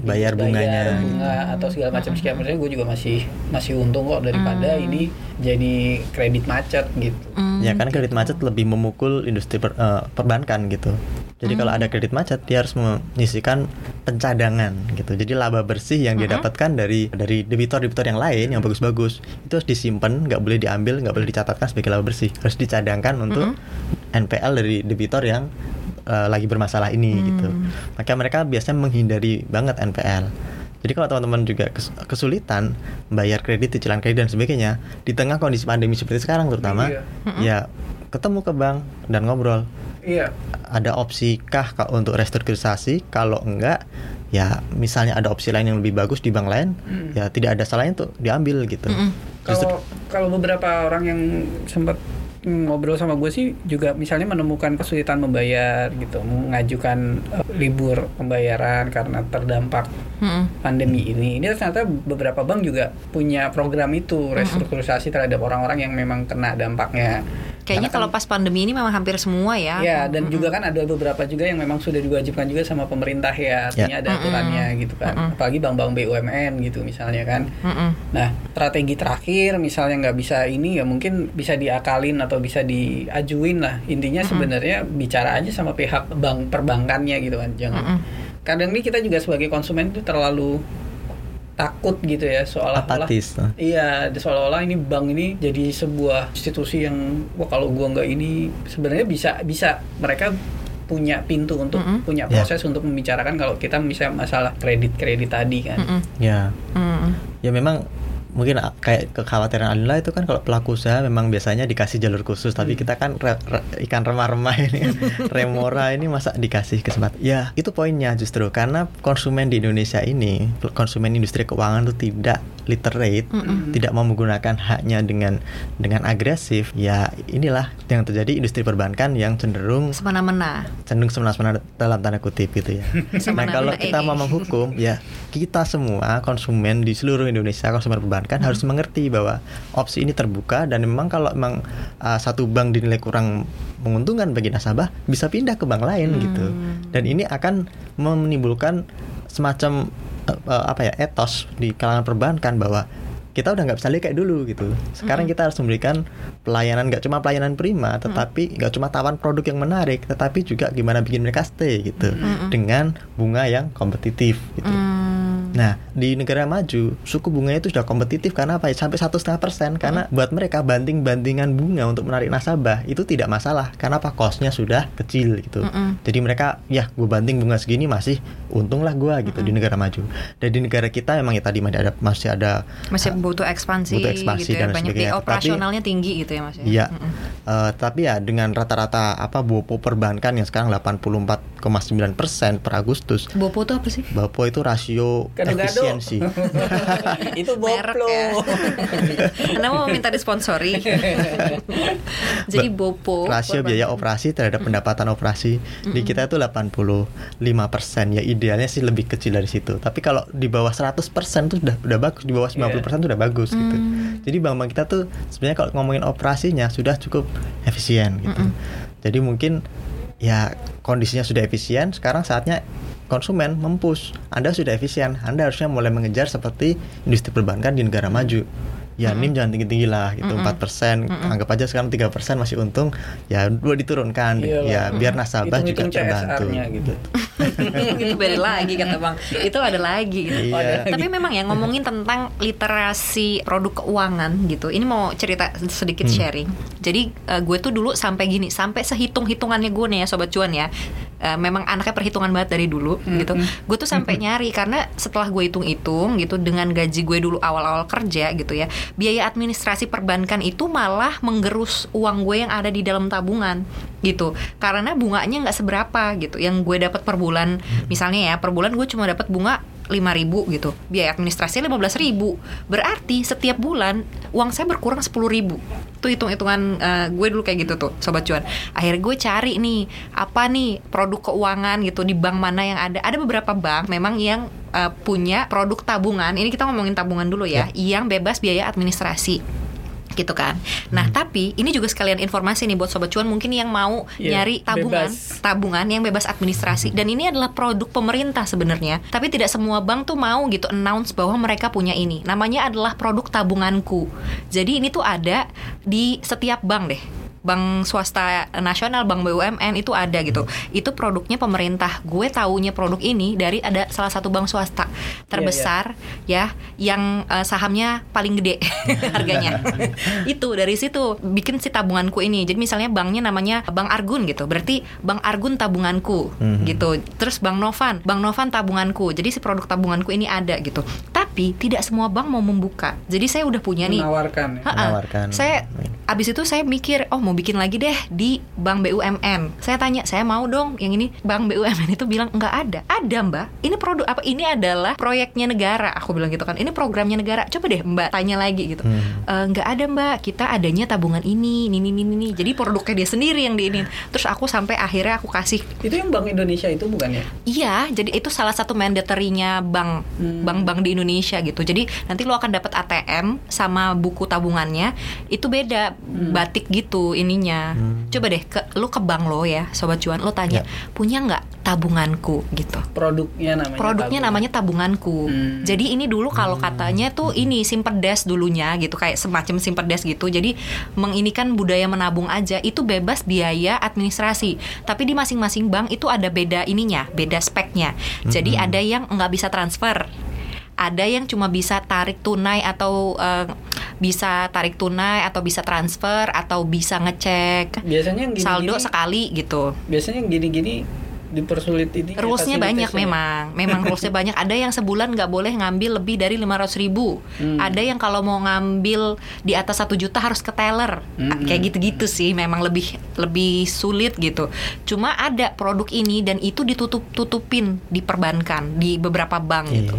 Bayar bunganya. bunga atau segala macam sekian maksudnya gue juga masih masih untung kok daripada Hmm. ini jadi kredit macet gitu Hmm, Ya kan kredit macet lebih memukul industri per- eh, perbankan gitu. Jadi kalau ada kredit macet dia harus menyisikan pencadangan gitu. Jadi laba bersih yang dia Mhm. dapatkan dari dari debitor-debitor yang lain yang bagus-bagus itu harus disimpan, nggak boleh diambil, nggak boleh dicatatkan sebagai laba bersih. Harus dicadangkan untuk NPL dari debitor yang eh, lagi bermasalah ini gitu. Maka mereka biasanya menghindari banget NPL. Jadi kalau teman-teman juga kes- kesulitan bayar kredit, cicilan kredit dan sebagainya di tengah kondisi pandemi seperti sekarang terutama, Iya. ya ketemu ke bank dan ngobrol. iya Ada opsi kah ka- untuk restrukturisasi? Kalau enggak, ya misalnya ada opsi lain yang lebih bagus di bank lain, Hmm. ya tidak ada salahnya untuk diambil gitu. Justru- Kalau kalau beberapa orang yang sempat ngobrol sama gue sih juga misalnya menemukan kesulitan membayar gitu, mengajukan eh, libur pembayaran karena terdampak Mm-mm. pandemi ini. Ini ternyata beberapa bank juga punya program itu restrukturisasi terhadap orang-orang yang memang kena dampaknya. Kayaknya kalau pas pandemi ini memang hampir semua ya. Ya, dan juga kan ada beberapa juga yang memang sudah diwajibkan juga sama pemerintah ya, artinya ada aturannya gitu kan. Mm-mm. Apalagi bank-bank BUMN gitu misalnya kan. Mm-mm. Nah, strategi terakhir misalnya nggak bisa ini ya mungkin bisa diakalin atau bisa diajuin lah. Intinya sebenarnya bicara aja sama pihak bank perbankannya gitu kan. Jangan Mm-mm. kadang ini kita juga sebagai konsumen itu terlalu takut gitu ya seolah-olah Apatis. Iya, seolah-olah ini bank ini jadi sebuah institusi yang wah kalau gua nggak ini sebenarnya bisa bisa mereka punya pintu untuk Mm-mm. punya Ya. proses untuk membicarakan kalau kita misalnya masalah kredit kredit tadi kan. Mm-mm. Ya, Mm-mm. ya memang mungkin a- kayak kekhawatiran Alila itu kan kalau pelaku usaha memang biasanya dikasih jalur khusus tapi kita kan re- re- ikan remah-remah ini kan. remora ini masa dikasih kesempatan ya itu poinnya justru karena konsumen di Indonesia ini konsumen industri keuangan itu tidak literate Mm-mm. tidak mau menggunakan haknya dengan dengan agresif ya inilah yang terjadi industri perbankan yang cenderung Semena-mena. cenderung semena-mena dalam tanda kutip gitu ya. nah kalau kita ini. mau menghukum ya kita semua konsumen di seluruh Indonesia konsumen perbankan harus mengerti bahwa opsi ini terbuka dan memang kalau memang uh, satu bank dinilai kurang menguntungkan bagi nasabah bisa pindah ke bank lain gitu. Dan ini akan menimbulkan semacam uh, apa ya etos di kalangan perbankan bahwa kita udah nggak bisa lihat kayak dulu gitu. Sekarang kita harus memberikan pelayanan nggak cuma pelayanan prima, tetapi nggak cuma tawan produk yang menarik, tetapi juga gimana bikin mereka stay gitu dengan bunga yang kompetitif gitu. Mm. Nah di negara maju suku bunganya itu sudah kompetitif karena apa ya sampai satu setengah persen karena buat mereka banting bantingan bunga untuk menarik nasabah itu tidak masalah karena apa costnya sudah kecil gitu. Mm-mm. Jadi mereka ya gue banting bunga segini masih untung lah gue gitu di negara maju. Dan di negara kita emang ya tadi masih ada masih ada Masih butuh ekspansi, butuh ekspansi gitu ya. dan Banyak sebagainya. operasionalnya tinggi gitu ya Mas ya. Iya. Mm-mm. Eh, tapi ya dengan rata-rata apa bopo perbankan yang sekarang 84,9 persen per Agustus. Bopo tuh apa sih? Bopo itu rasio Kan. Efisiensi. itu Merek Boplo. ya. Anda mau minta disponsori. Jadi Bopo. rasio biaya operasi terhadap pendapatan operasi di kita itu 85% ya idealnya sih lebih kecil dari situ. Tapi kalau di bawah 100% tuh udah udah bagus. Di bawah 90% tuh udah bagus gitu. Jadi bank-bank kita tuh sebenarnya kalau ngomongin operasinya sudah cukup efisien gitu. Jadi mungkin ya kondisinya sudah efisien sekarang saatnya konsumen mempush Anda sudah efisien. Anda harusnya mulai mengejar seperti industri perbankan di negara maju. Ya NIM jangan tinggi-tinggi lah gitu. 4% anggap aja sekarang 3% masih untung ya dua diturunkan. Iyalah. ya biar nasabah juga terbantu. Gitu. itu beda lagi kata bang. Itu ada lagi gitu. Iya. tapi memang ya ngomongin tentang literasi produk keuangan gitu. Ini mau cerita sedikit sharing. Jadi eh, gue tuh dulu sampai gini sampai sehitung hitungannya gue nih ya sobat cuan ya Eh, memang anaknya perhitungan banget dari dulu gitu. Gue tuh sampai nyari karena setelah gue hitung-hitung gitu dengan gaji gue dulu awal-awal kerja gitu ya biaya administrasi perbankan itu malah menggerus uang gue yang ada di dalam tabungan gitu. Karena bunganya nggak seberapa gitu. Yang gue dapat per bulan misalnya ya per bulan gue cuma dapat bunga 5.000 gitu. Biaya administrasi 15.000 berarti setiap bulan uang saya berkurang 10.000 tuh hitung-hitungan eh, gue dulu kayak gitu tuh sobat cuan. Akhirnya gue cari nih apa nih produk keuangan gitu di bank mana yang ada. Ada beberapa bank memang yang eh, punya produk tabungan. Ini kita ngomongin tabungan dulu ya. Yang bebas biaya administrasi gitu kan. Nah, tapi ini juga sekalian informasi nih buat sobat cuan mungkin yang mau Iya, nyari tabungan, bebas. tabungan yang bebas administrasi dan ini adalah produk pemerintah sebenarnya. Tapi tidak semua bank tuh mau gitu announce bahwa mereka punya ini. Namanya adalah produk tabunganku. Jadi ini tuh ada di setiap bank deh. Bank swasta nasional, bank BUMN itu ada gitu. Itu produknya pemerintah. Gue taunya produk ini dari ada salah satu bank swasta terbesar ya yang eh, sahamnya paling gede harganya. itu dari situ bikin si tabunganku ini. Jadi misalnya banknya namanya Bank Argun gitu. Berarti Bank Argun tabunganku Mhm. gitu. Terus Bank Novan, Bank Novan tabunganku. Jadi si produk tabunganku ini ada gitu. Tapi tidak semua bank mau membuka. Jadi saya udah punya nih. Menawarkan. ya. Menawarkan. Saya abis itu saya mikir, oh mau bikin lagi deh di Bank BUMN. Saya tanya, saya mau dong yang ini Bank BUMN itu bilang nggak ada. Ada mbak. Ini produk apa? Ini adalah proyeknya negara. Aku bilang gitu kan. Ini programnya negara. Coba deh mbak tanya lagi gitu. Hmm. "Eh, nggak ada mbak. Kita adanya tabungan ini, ini, ini, ini, ini. Jadi produknya dia sendiri yang diinin. Terus aku sampai akhirnya aku kasih Itu yang Bank Indonesia itu bukan ya? Iya, jadi itu salah satu mandatory-nya bank Hmm. bank-bank di Indonesia gitu. Jadi nanti lo akan dapat ATM sama buku tabungannya itu beda Hmm. batik gitu ininya. Coba deh ke lo ke bank lo ya, sobat cuan, lo tanya Ya. punya nggak tabunganku gitu. Produknya namanya. Produknya tabungan. namanya tabunganku. Hmm. Jadi ini dulu kalau katanya tuh ini simpedes dulunya gitu kayak semacam simpedes gitu. Jadi menginikan budaya menabung aja itu bebas biaya administrasi. Tapi di masing-masing bank itu ada beda ininya, beda speknya. Jadi ada yang nggak bisa transfer. Ada yang cuma bisa tarik tunai atau eh, bisa tarik tunai atau bisa transfer atau bisa ngecek Biasanya yang gini-gini. saldo sekali gitu. Biasanya yang gini-gini dipersulit ini. Rulesnya banyak memang, memang rulesnya banyak. Ada yang sebulan nggak boleh ngambil lebih dari 500 ribu. Hmm. Ada yang kalau mau ngambil di atas satu juta harus ke teller. Hmm. Kayak gitu-gitu sih, memang lebih lebih sulit gitu. Cuma ada produk ini dan itu ditutup tutupin di perbankan di beberapa bank gitu.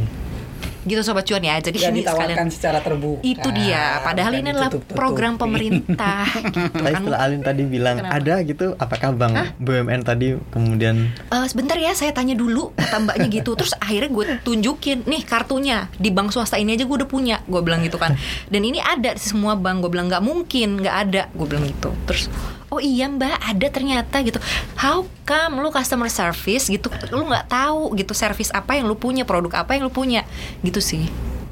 Gitu sobat cuan ya. Jadi Gak ini sekalian secara terbuka. itu dia. Padahal ini adalah program pemerintah. gitu Tapi kan. setelah Alin tadi bilang Kenapa? ada gitu, apakah bank BUMN tadi kemudian Eh, sebentar ya saya tanya dulu kata mbaknya gitu terus akhirnya gue tunjukin nih kartunya di bank swasta ini aja gue udah punya gue bilang gitu kan dan ini ada di semua bank gue bilang nggak mungkin nggak ada gue bilang gitu terus oh iya mbak ada ternyata gitu. How come lu customer service gitu lu nggak tahu gitu service apa yang lu punya produk apa yang lu punya? Gitu sih.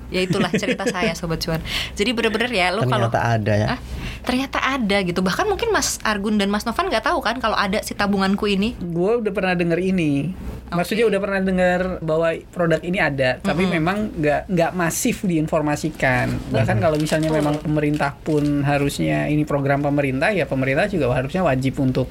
Ya itulah cerita saya sobat cuan. Jadi bener-bener ya lu kalau ternyata ada ya? Ah, ternyata ada gitu. Bahkan mungkin Mas Argun dan Mas Novan nggak tahu kan kalau ada si tabunganku ini. Gue udah pernah denger ini. Maksudnya udah pernah dengar bahwa produk ini ada, tapi memang nggak nggak masif diinformasikan. Bahkan kalau misalnya memang pemerintah pun harusnya ini program pemerintah, ya pemerintah juga harusnya wajib untuk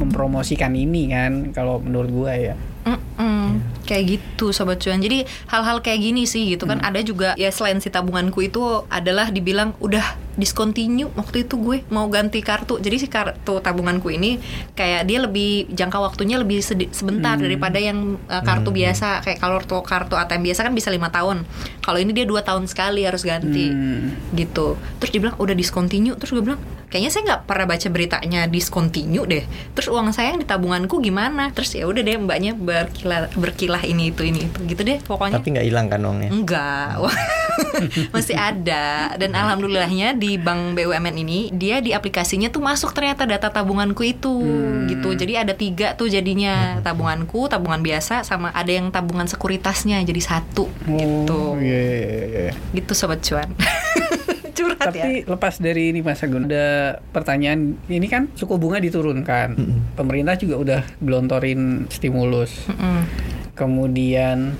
mempromosikan ini kan. Kalau menurut gua ya. Mm-mm. kayak gitu sobat cuan jadi hal-hal kayak gini sih gitu kan ada juga ya selain si tabunganku itu adalah dibilang udah discontinue waktu itu gue mau ganti kartu. Jadi si kartu tabunganku ini kayak dia lebih jangka waktunya lebih sedi- sebentar daripada yang uh, kartu biasa. Kayak kalau kartu kartu ATM biasa kan bisa lima tahun. Kalau ini dia dua tahun sekali harus ganti. Hmm. gitu. Terus dia bilang udah discontinue. Terus gue bilang kayaknya saya nggak pernah baca beritanya discontinue deh. Terus uang saya yang di tabunganku gimana? Terus ya udah deh mbaknya berkilah berkilah ini itu ini itu. Gitu deh pokoknya. Tapi nggak hilang kan uangnya. Enggak, Wah, masih ada. Dan alhamdulillahnya di bank BUMN ini dia di aplikasinya tuh masuk ternyata data tabunganku itu gitu. Jadi ada tiga tuh jadinya tabunganku, tabungan biasa sama ada yang tabungan sekuritasnya jadi satu gitu. Oh, iya, iya, iya. Gitu sobat cuan. Curhat ya. Tapi lepas dari ini Mas Agun, ada pertanyaan. Ini kan suku bunga diturunkan. Pemerintah juga udah gelontorin stimulus. Mm-mm. Kemudian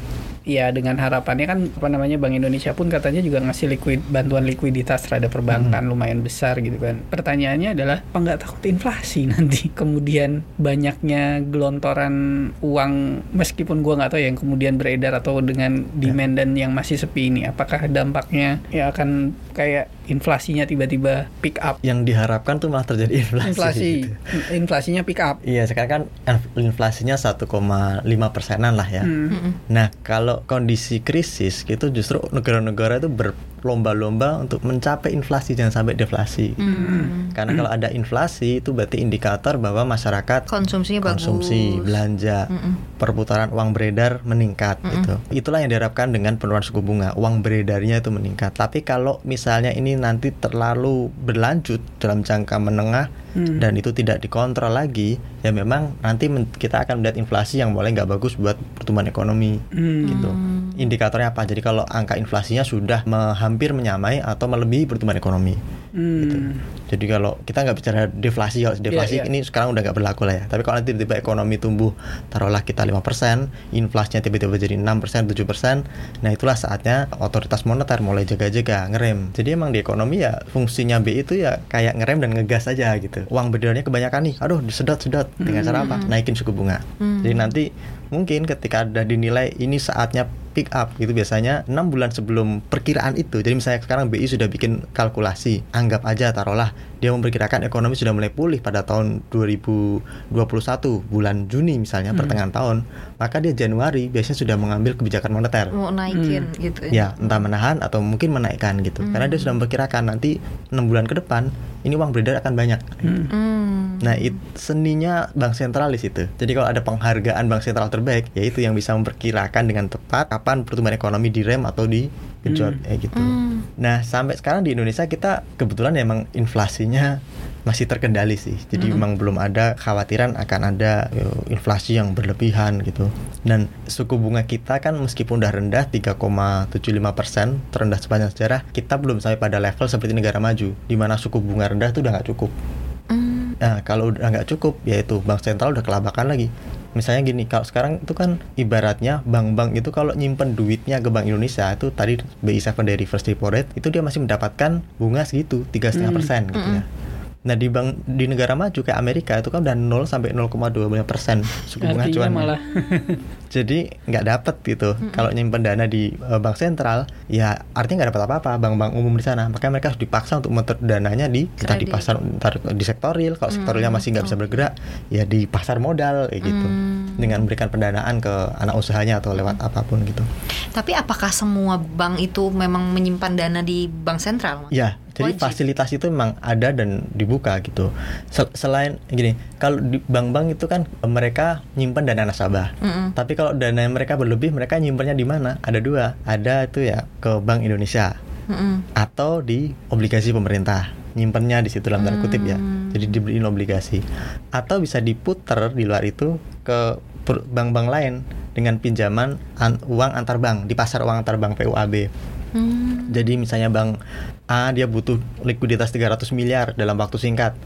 ya dengan harapannya kan apa namanya Bank Indonesia pun katanya juga ngasih likuid bantuan likuiditas terhadap perbankan lumayan besar gitu kan. Pertanyaannya adalah apa nggak takut inflasi nanti? Kemudian banyaknya gelontoran uang meskipun gua nggak tahu ya yang kemudian beredar atau dengan demand dan yang masih sepi ini apakah dampaknya ya akan kayak inflasinya tiba-tiba pick up? Yang diharapkan tuh malah terjadi inflasi. Inflasi gitu. inflasinya pick up. Iya sekarang kan inf- inflasinya 1,5 persenan lah ya. Hmm. Nah kalau kondisi krisis gitu justru negara-negara itu berlomba-lomba untuk mencapai inflasi jangan sampai deflasi. Hmm. Karena kalau ada inflasi itu berarti indikator bahwa masyarakat Konsumsinya bagus. konsumsi, belanja, Mm-mm. perputaran uang beredar meningkat gitu. Itulah yang diharapkan dengan penurunan suku bunga, uang beredarnya itu meningkat. Tapi kalau misalnya ini nanti terlalu berlanjut dalam jangka menengah Hmm. dan itu tidak dikontrol lagi, ya memang nanti kita akan melihat inflasi yang mulai nggak bagus buat pertumbuhan ekonomi Hmm. gitu. Indikatornya apa? Jadi kalau angka inflasinya sudah me- hampir menyamai atau melebihi pertumbuhan ekonomi. Hmm. Jadi kalau kita nggak bicara deflasi, kalau deflasi iya. ini sekarang udah nggak berlaku lah ya. Tapi kalau nanti tiba-tiba ekonomi tumbuh, taruhlah kita 5%, inflasinya tiba-tiba jadi 6%, 7%, nah itulah saatnya otoritas moneter mulai jaga-jaga, ngerem. Jadi emang di ekonomi ya fungsinya B itu ya kayak ngerem dan ngegas aja gitu. Uang beredarnya kebanyakan nih, aduh disedot-sedot. Dengan cara apa? Naikin suku bunga. Jadi nanti mungkin ketika ada dinilai ini saatnya pick up gitu biasanya enam bulan sebelum perkiraan itu jadi misalnya sekarang BI sudah bikin kalkulasi anggap aja taruhlah dia memperkirakan ekonomi sudah mulai pulih pada tahun 2021 bulan Juni misalnya pertengahan tahun maka dia Januari biasanya sudah mengambil kebijakan moneter Mau naikin Hmm. gitu ya entah menahan atau mungkin menaikkan gitu karena dia sudah memperkirakan nanti enam bulan ke depan ini uang beredar akan banyak Hmm. Hmm. Nah, it, seninya bank sentral di situ. Jadi kalau ada penghargaan bank sentral terbaik, yaitu yang bisa memperkirakan dengan tepat kapan pertumbuhan ekonomi direm atau digenjot, kayak gitu. Hmm. Nah, sampai sekarang di Indonesia kita kebetulan emang inflasinya masih terkendali sih. Jadi memang belum ada khawatiran akan ada yo, inflasi yang berlebihan gitu. Dan suku bunga kita kan meskipun udah rendah 3,75 persen, terendah sepanjang sejarah, kita belum sampai pada level seperti negara maju, di mana suku bunga rendah itu udah nggak cukup. Hmm. Nah, kalau udah nggak cukup, yaitu bank sentral udah kelabakan lagi. Misalnya gini, kalau sekarang itu kan ibaratnya bank-bank itu kalau nyimpen duitnya ke Bank Indonesia itu tadi BI7 dari reverse repo rate itu dia masih mendapatkan bunga segitu tiga setengah persen gitu ya. Nah di bank di negara maju kayak Amerika itu kan udah 0 sampai 0,25 persen suku bunga acuannya. malah Jadi nggak dapet gitu. Kalau nyimpen dana di eh, bank sentral, ya artinya nggak dapat apa-apa bank-bank umum di sana. Makanya mereka harus dipaksa untuk meter dananya di entah di pasar, entar di sektoril. Kalau sektorilnya masih nggak bisa bergerak, ya di pasar modal kayak gitu. Dengan memberikan pendanaan ke anak usahanya atau lewat apa pun gitu. Tapi apakah semua bank itu memang menyimpan dana di bank sentral? Ya, jadi Wajib. fasilitas itu memang ada dan dibuka gitu. Sel- selain gini, kalau di bank-bank itu kan eh, mereka nyimpan dana nasabah. Mm-mm. Tapi kalau dana yang mereka berlebih, mereka nyimpannya di mana? Ada dua. Ada itu ya ke Bank Indonesia Mm-mm. atau di obligasi pemerintah. Nyimpannya di situ dalam tanda kutip ya. Hmm. Jadi dibeliin obligasi. Atau bisa diputer di luar itu ke bank-bank lain dengan pinjaman an- uang antar bank di pasar uang antar bank PUAB. Hmm. Jadi misalnya bank A dia butuh likuiditas 300 miliar dalam waktu singkat.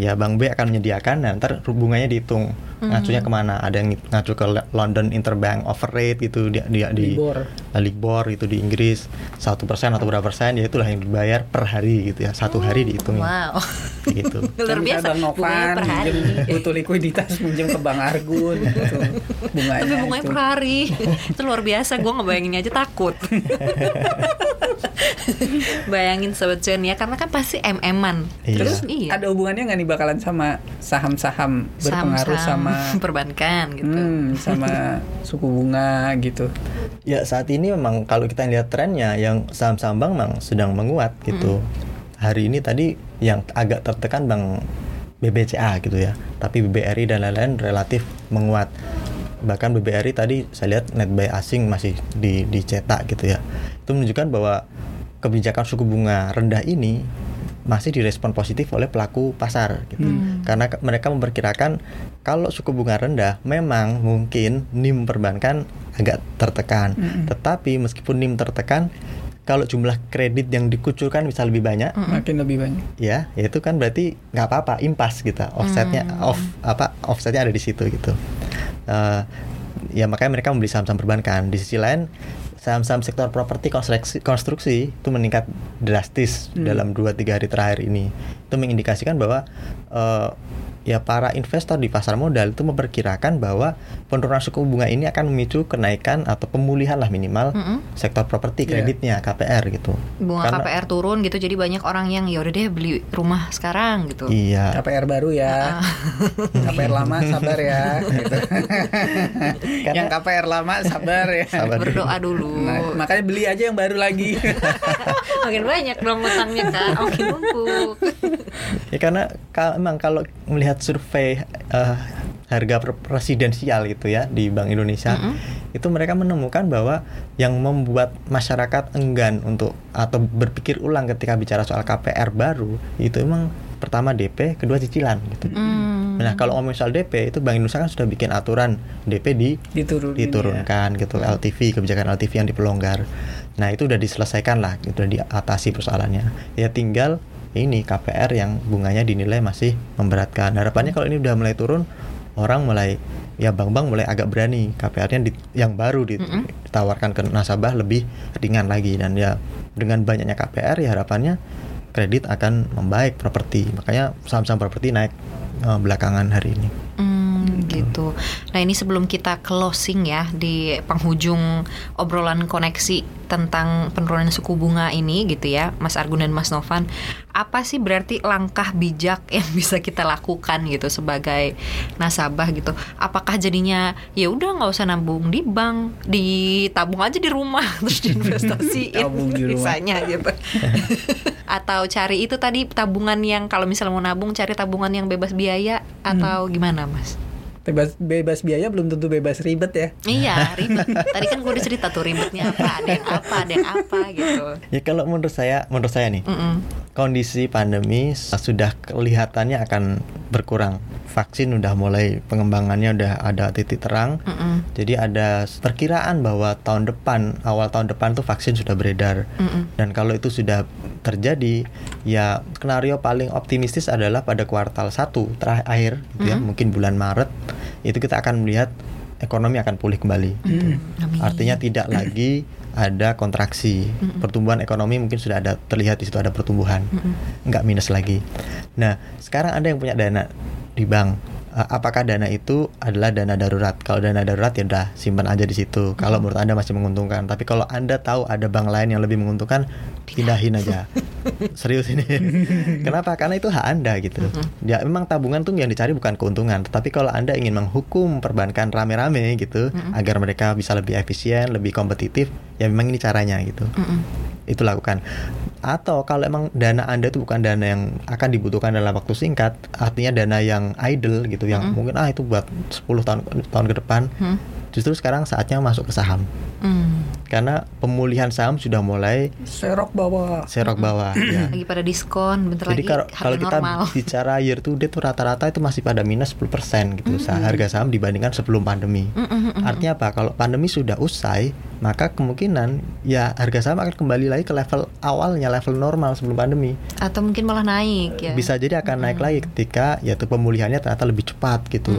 Ya bank B akan menyediakan dan ntar bunganya dihitung ngacunya ke mana. Ada yang ngacu ke London Interbank Offer Rate gitu dia, dia di Libor. Libor itu di Inggris satu persen atau berapa persen ya itulah yang dibayar per hari gitu ya satu hari dihitung Wow. gitu. Luar Kan biasa. Bang Novan per hari. minjem- butuh likuiditas minjem ke Bang Argun gitu. Bunganya Tapi bunganya itu. per hari. itu luar biasa. Gue ngebayanginnya aja takut. Bayangin sobat cuan ya, karena kan pasti MM-an. Iya. Terus Terus iya. ada hubungannya nggak nih bakalan sama saham-saham berpengaruh Saham-saham sama perbankan gitu. hmm, sama suku bunga gitu. Ya saat ini memang kalau kita lihat trennya yang saham-saham bank memang sedang menguat gitu. Hari ini tadi yang agak tertekan bank BBCA gitu ya. Tapi BBRI dan lain-lain relatif menguat. Bahkan BBRI tadi saya lihat net buy asing masih di, dicetak gitu ya. Itu menunjukkan bahwa kebijakan suku bunga rendah ini masih direspon positif oleh pelaku pasar gitu. Karena ke- mereka memperkirakan kalau suku bunga rendah memang mungkin NIM perbankan agak tertekan. Tetapi meskipun NIM tertekan kalau jumlah kredit yang dikucurkan bisa lebih banyak. Makin lebih banyak. ya ya itu kan berarti nggak apa-apa impas gitu. Offsetnya off apa offsetnya ada di situ gitu. Eh, ya makanya mereka membeli saham-saham perbankan. Di sisi lain saham-saham sektor properti konstruksi, konstruksi itu meningkat drastis dalam 2-3 hari terakhir ini. Itu mengindikasikan bahwa eh, ya para investor di pasar modal itu memperkirakan bahwa penurunan suku bunga ini akan memicu kenaikan atau pemulihan lah minimal Mm-mm. sektor properti Iya. kreditnya KPR gitu Bunga Karena- KPR turun gitu, jadi banyak orang yang ya udah deh beli rumah sekarang gitu. iya KPR baru ya. KPR lama sabar ya. Gitu. yang KPR lama sabar ya. Sabar. Berdoa dulu. Nah, makanya beli aja yang baru lagi. makin banyak dong utangnya kak, makin numpuk. Ya karena ka- emang kalau melihat survei eh, harga presidensial gitu ya di Bank Indonesia itu mereka menemukan bahwa yang membuat masyarakat enggan untuk atau berpikir ulang ketika bicara soal KPR baru itu emang pertama DP, kedua cicilan gitu. Hmm. Nah, kalau ngomong soal DP itu Bank Indonesia kan sudah bikin aturan DP di Diturunin ya. diturunkan gitu LTV kebijakan LTV yang dipelonggar. Nah itu udah diselesaikan lah, itu udah diatasi persoalannya. Ya tinggal ini KPR yang bunganya dinilai masih memberatkan. Harapannya kalau ini udah mulai turun, orang mulai ya bank-bank mulai agak berani. KPR-nya di- yang baru di- ditawarkan ke nasabah lebih ringan lagi. Dan ya dengan banyaknya KPR ya harapannya kredit akan membaik properti. Makanya saham-saham properti naik eh, belakangan hari ini. Hmm, gitu. Nah ini sebelum kita closing ya di penghujung obrolan koneksi tentang penurunan suku bunga ini gitu ya, Mas Argun dan Mas Novan, apa sih berarti langkah bijak yang bisa kita lakukan gitu sebagai nasabah gitu? Apakah jadinya ya udah nggak usah nabung di bank, ditabung aja di rumah terus diinvestasiin Tabung di rumah. sisanya gitu? Atau cari itu tadi tabungan yang kalau misalnya mau nabung cari tabungan yang bebas biaya atau gimana Mas? Bebas bebas biaya belum tentu bebas ribet ya. Iya ribet. Tadi kan gue udah cerita tuh ribetnya apa, ada yang apa, ada yang apa gitu. Ya kalau menurut saya, menurut saya nih, Mm-mm. kondisi pandemi sudah kelihatannya akan berkurang. Vaksin udah mulai pengembangannya udah ada titik terang. Mm-mm. Jadi ada perkiraan bahwa tahun depan, awal tahun depan tuh vaksin sudah beredar. Mm-mm. Dan kalau itu sudah terjadi, ya skenario paling optimistis adalah pada kuartal 1 terakhir gitu ya, mungkin bulan Maret itu kita akan melihat ekonomi akan pulih kembali. gitu. Amin. Artinya tidak lagi ada kontraksi. Pertumbuhan ekonomi mungkin sudah ada terlihat di situ ada pertumbuhan. Nggak minus lagi. Nah, sekarang Anda yang punya dana di bank apakah dana itu adalah dana darurat? Kalau dana darurat ya udah simpan aja di situ. Kalau menurut Anda masih menguntungkan. Tapi kalau Anda tahu ada bank lain yang lebih menguntungkan, pindahin aja. Serius ini. Kenapa? Karena itu hak Anda gitu. Ya memang tabungan tuh yang dicari bukan keuntungan, tetapi kalau Anda ingin menghukum perbankan rame-rame gitu agar mereka bisa lebih efisien, lebih kompetitif, ya memang ini caranya gitu. Itu lakukan. Atau kalau emang dana Anda itu bukan dana yang akan dibutuhkan dalam waktu singkat, artinya dana yang idle gitu yang mungkin ah itu buat 10 tahun tahun ke depan. Hmm. Justru sekarang saatnya masuk ke saham. Mm. Karena pemulihan saham sudah mulai Serok bawah. serok bawah ya. Lagi pada diskon, bentar Jadi lagi kalau harga kalau kita normal. bicara year to date tuh rata-rata itu masih pada minus 10% gitu sah- harga saham dibandingkan sebelum pandemi. Mm-mm-mm. Artinya apa? Kalau pandemi sudah usai, maka kemungkinan ya harga saham akan kembali lagi ke level awalnya, level normal sebelum pandemi. Atau mungkin malah naik ya. Bisa jadi akan naik lagi ketika yaitu pemulihannya ternyata lebih cepat gitu.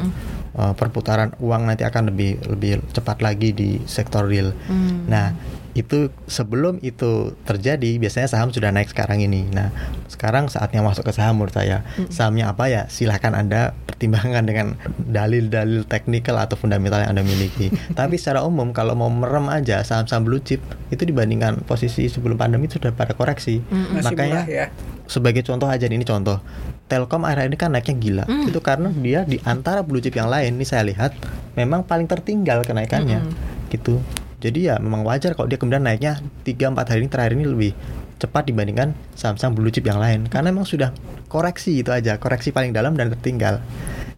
Eh, perputaran uang nanti akan lebih lebih cepat lagi di sektor real. Hmm. Nah, itu sebelum itu terjadi biasanya saham sudah naik sekarang ini. Nah, sekarang saatnya masuk ke saham menurut saya. Sahamnya apa ya? Silahkan Anda pertimbangkan dengan dalil-dalil teknikal atau fundamental yang Anda miliki. Tapi secara umum kalau mau merem aja saham-saham blue chip itu dibandingkan posisi sebelum pandemi itu sudah pada koreksi. Masih Makanya ya. sebagai contoh aja ini contoh Telkom akhir ini kan naiknya gila itu karena dia di antara blue chip yang lain nih saya lihat memang paling tertinggal kenaikannya gitu jadi ya memang wajar kalau dia kemudian naiknya 3-4 hari ini terakhir ini lebih cepat dibandingkan saham-saham blue chip yang lain. Karena memang sudah koreksi itu aja koreksi paling dalam dan tertinggal.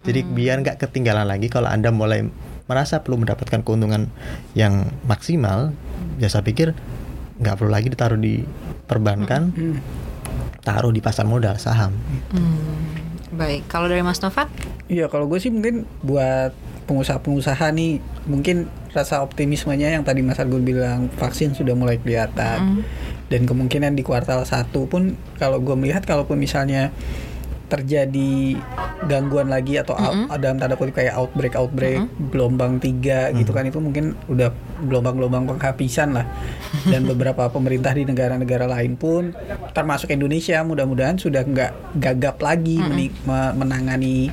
Jadi biar nggak ketinggalan lagi kalau anda mulai merasa perlu mendapatkan keuntungan yang maksimal ya saya pikir nggak perlu lagi ditaruh di perbankan taruh di pasar modal saham. Hmm, baik. Kalau dari Mas Nova? Iya, kalau gue sih mungkin buat pengusaha-pengusaha nih mungkin rasa optimismenya yang tadi Mas Argun bilang vaksin sudah mulai kelihatan. Dan kemungkinan di kuartal satu pun kalau gue melihat kalaupun misalnya terjadi gangguan lagi atau out- dalam tanda kutip kayak outbreak outbreak gelombang tiga gitu kan itu mungkin udah gelombang-gelombang penghabisan lah. Dan beberapa pemerintah di negara-negara lain pun termasuk Indonesia mudah-mudahan sudah nggak gagap lagi meni- me- menangani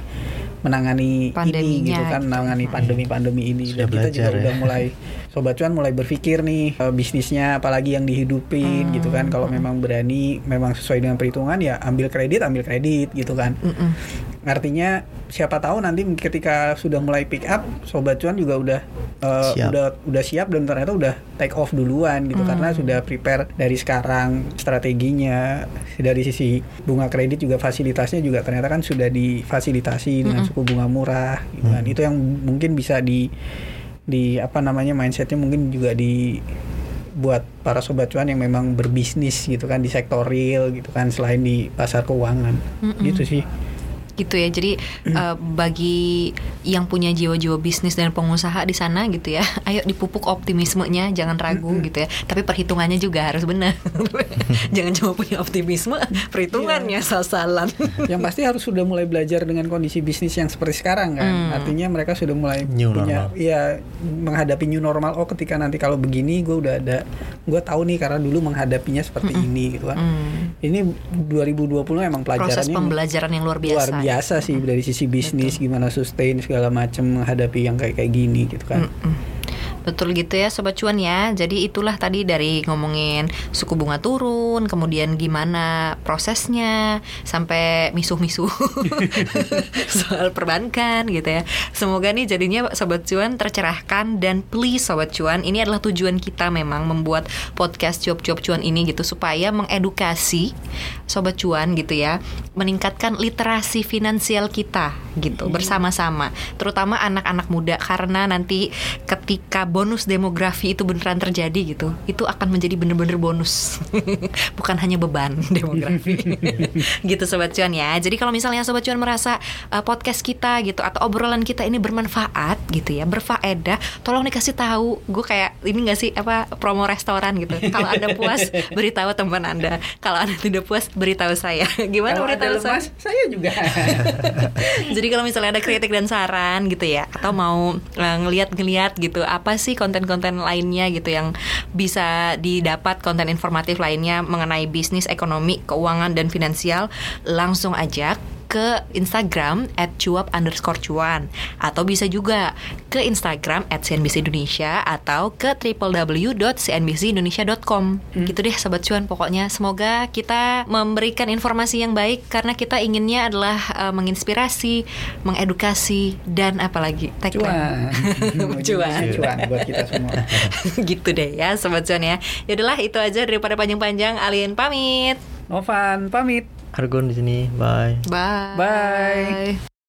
menangani ini Pandeminya gitu kan gitu. menangani pandemi-pandemi ini Sudah dan kita juga belajar ya. udah mulai sobat cuan mulai berpikir nih eh, bisnisnya apalagi yang dihidupin gitu kan. Kalau memang berani memang sesuai dengan perhitungan ya ambil kredit ambil kredit gitu kan. Mm-mm. artinya siapa tahu nanti ketika sudah mulai pick up sobat cuan juga udah eh, Siap. udah udah siap dan ternyata udah take off duluan gitu. Karena sudah prepare dari sekarang strateginya. Dari sisi bunga kredit juga fasilitasnya juga ternyata kan sudah difasilitasi dengan suku bunga murah gitu kan. Itu yang mungkin bisa di di apa namanya mindsetnya mungkin juga di buat para sobat cuan yang memang berbisnis gitu kan di sektor real gitu kan selain di pasar keuangan. Gitu sih gitu ya. Jadi eh, bagi yang punya jiwa-jiwa bisnis dan pengusaha di sana gitu ya, ayo dipupuk optimismenya, jangan ragu gitu ya. Tapi perhitungannya juga harus benar. jangan cuma punya optimisme, perhitungannya sasalan. yang pasti harus sudah mulai belajar dengan kondisi bisnis yang seperti sekarang kan artinya mereka sudah mulai New punya normal. ya menghadapi new normal oh ketika nanti kalau begini gue udah ada gue tahu nih karena dulu menghadapinya seperti ini gitu kan Hmm. ini 2020 emang Proses pelajarannya pembelajaran yang luar biasa. luar biasa sih dari sisi bisnis gimana sustain segala macam menghadapi yang kayak kayak gini gitu kan Betul gitu ya Sobat Cuan ya. Jadi itulah tadi dari ngomongin suku bunga turun Kemudian gimana prosesnya Sampai misuh-misuh Soal perbankan gitu ya. Semoga nih jadinya Sobat Cuan tercerahkan Dan please Sobat Cuan Ini adalah tujuan kita memang Membuat podcast Cuap-Cuap Cuan ini gitu Supaya mengedukasi Sobat Cuan gitu ya Meningkatkan literasi finansial kita gitu Bersama-sama. Terutama anak-anak muda Karena nanti ketika bonus demografi itu beneran terjadi gitu Itu akan menjadi bener-bener bonus. Bukan hanya beban demografi. Gitu Sobat Cuan ya. Jadi kalau misalnya Sobat Cuan merasa uh, podcast kita gitu Atau obrolan kita ini bermanfaat gitu ya Berfaedah Tolong dikasih tahu. Gue kayak ini gak sih apa promo restoran gitu. Kalau Anda puas beritahu teman Anda. Kalau Anda tidak puas beritahu saya. Gimana kalau ada beritahu saya? lemas saya juga. Jadi kalau misalnya ada kritik dan saran gitu ya, atau mau eh, ngeliat-ngeliat gitu, apa sih konten-konten lainnya gitu yang bisa didapat konten informatif lainnya mengenai bisnis, ekonomi, keuangan dan finansial, langsung aja ke Instagram at cuap underscore cuan. Atau bisa juga ke Instagram at CNBC Indonesia atau ke www.cnbcindonesia.com gitu deh sobat cuan pokoknya. Semoga kita memberikan informasi yang baik karena kita inginnya adalah eh, menginspirasi mengedukasi dan apalagi tagline. Cuan. Cuan. cuan. Buat kita semua. Gitu deh ya sobat cuan ya. Yaudahlah itu aja daripada panjang-panjang. Alien pamit. Novan pamit Argon di sini. Bye. Bye. Bye.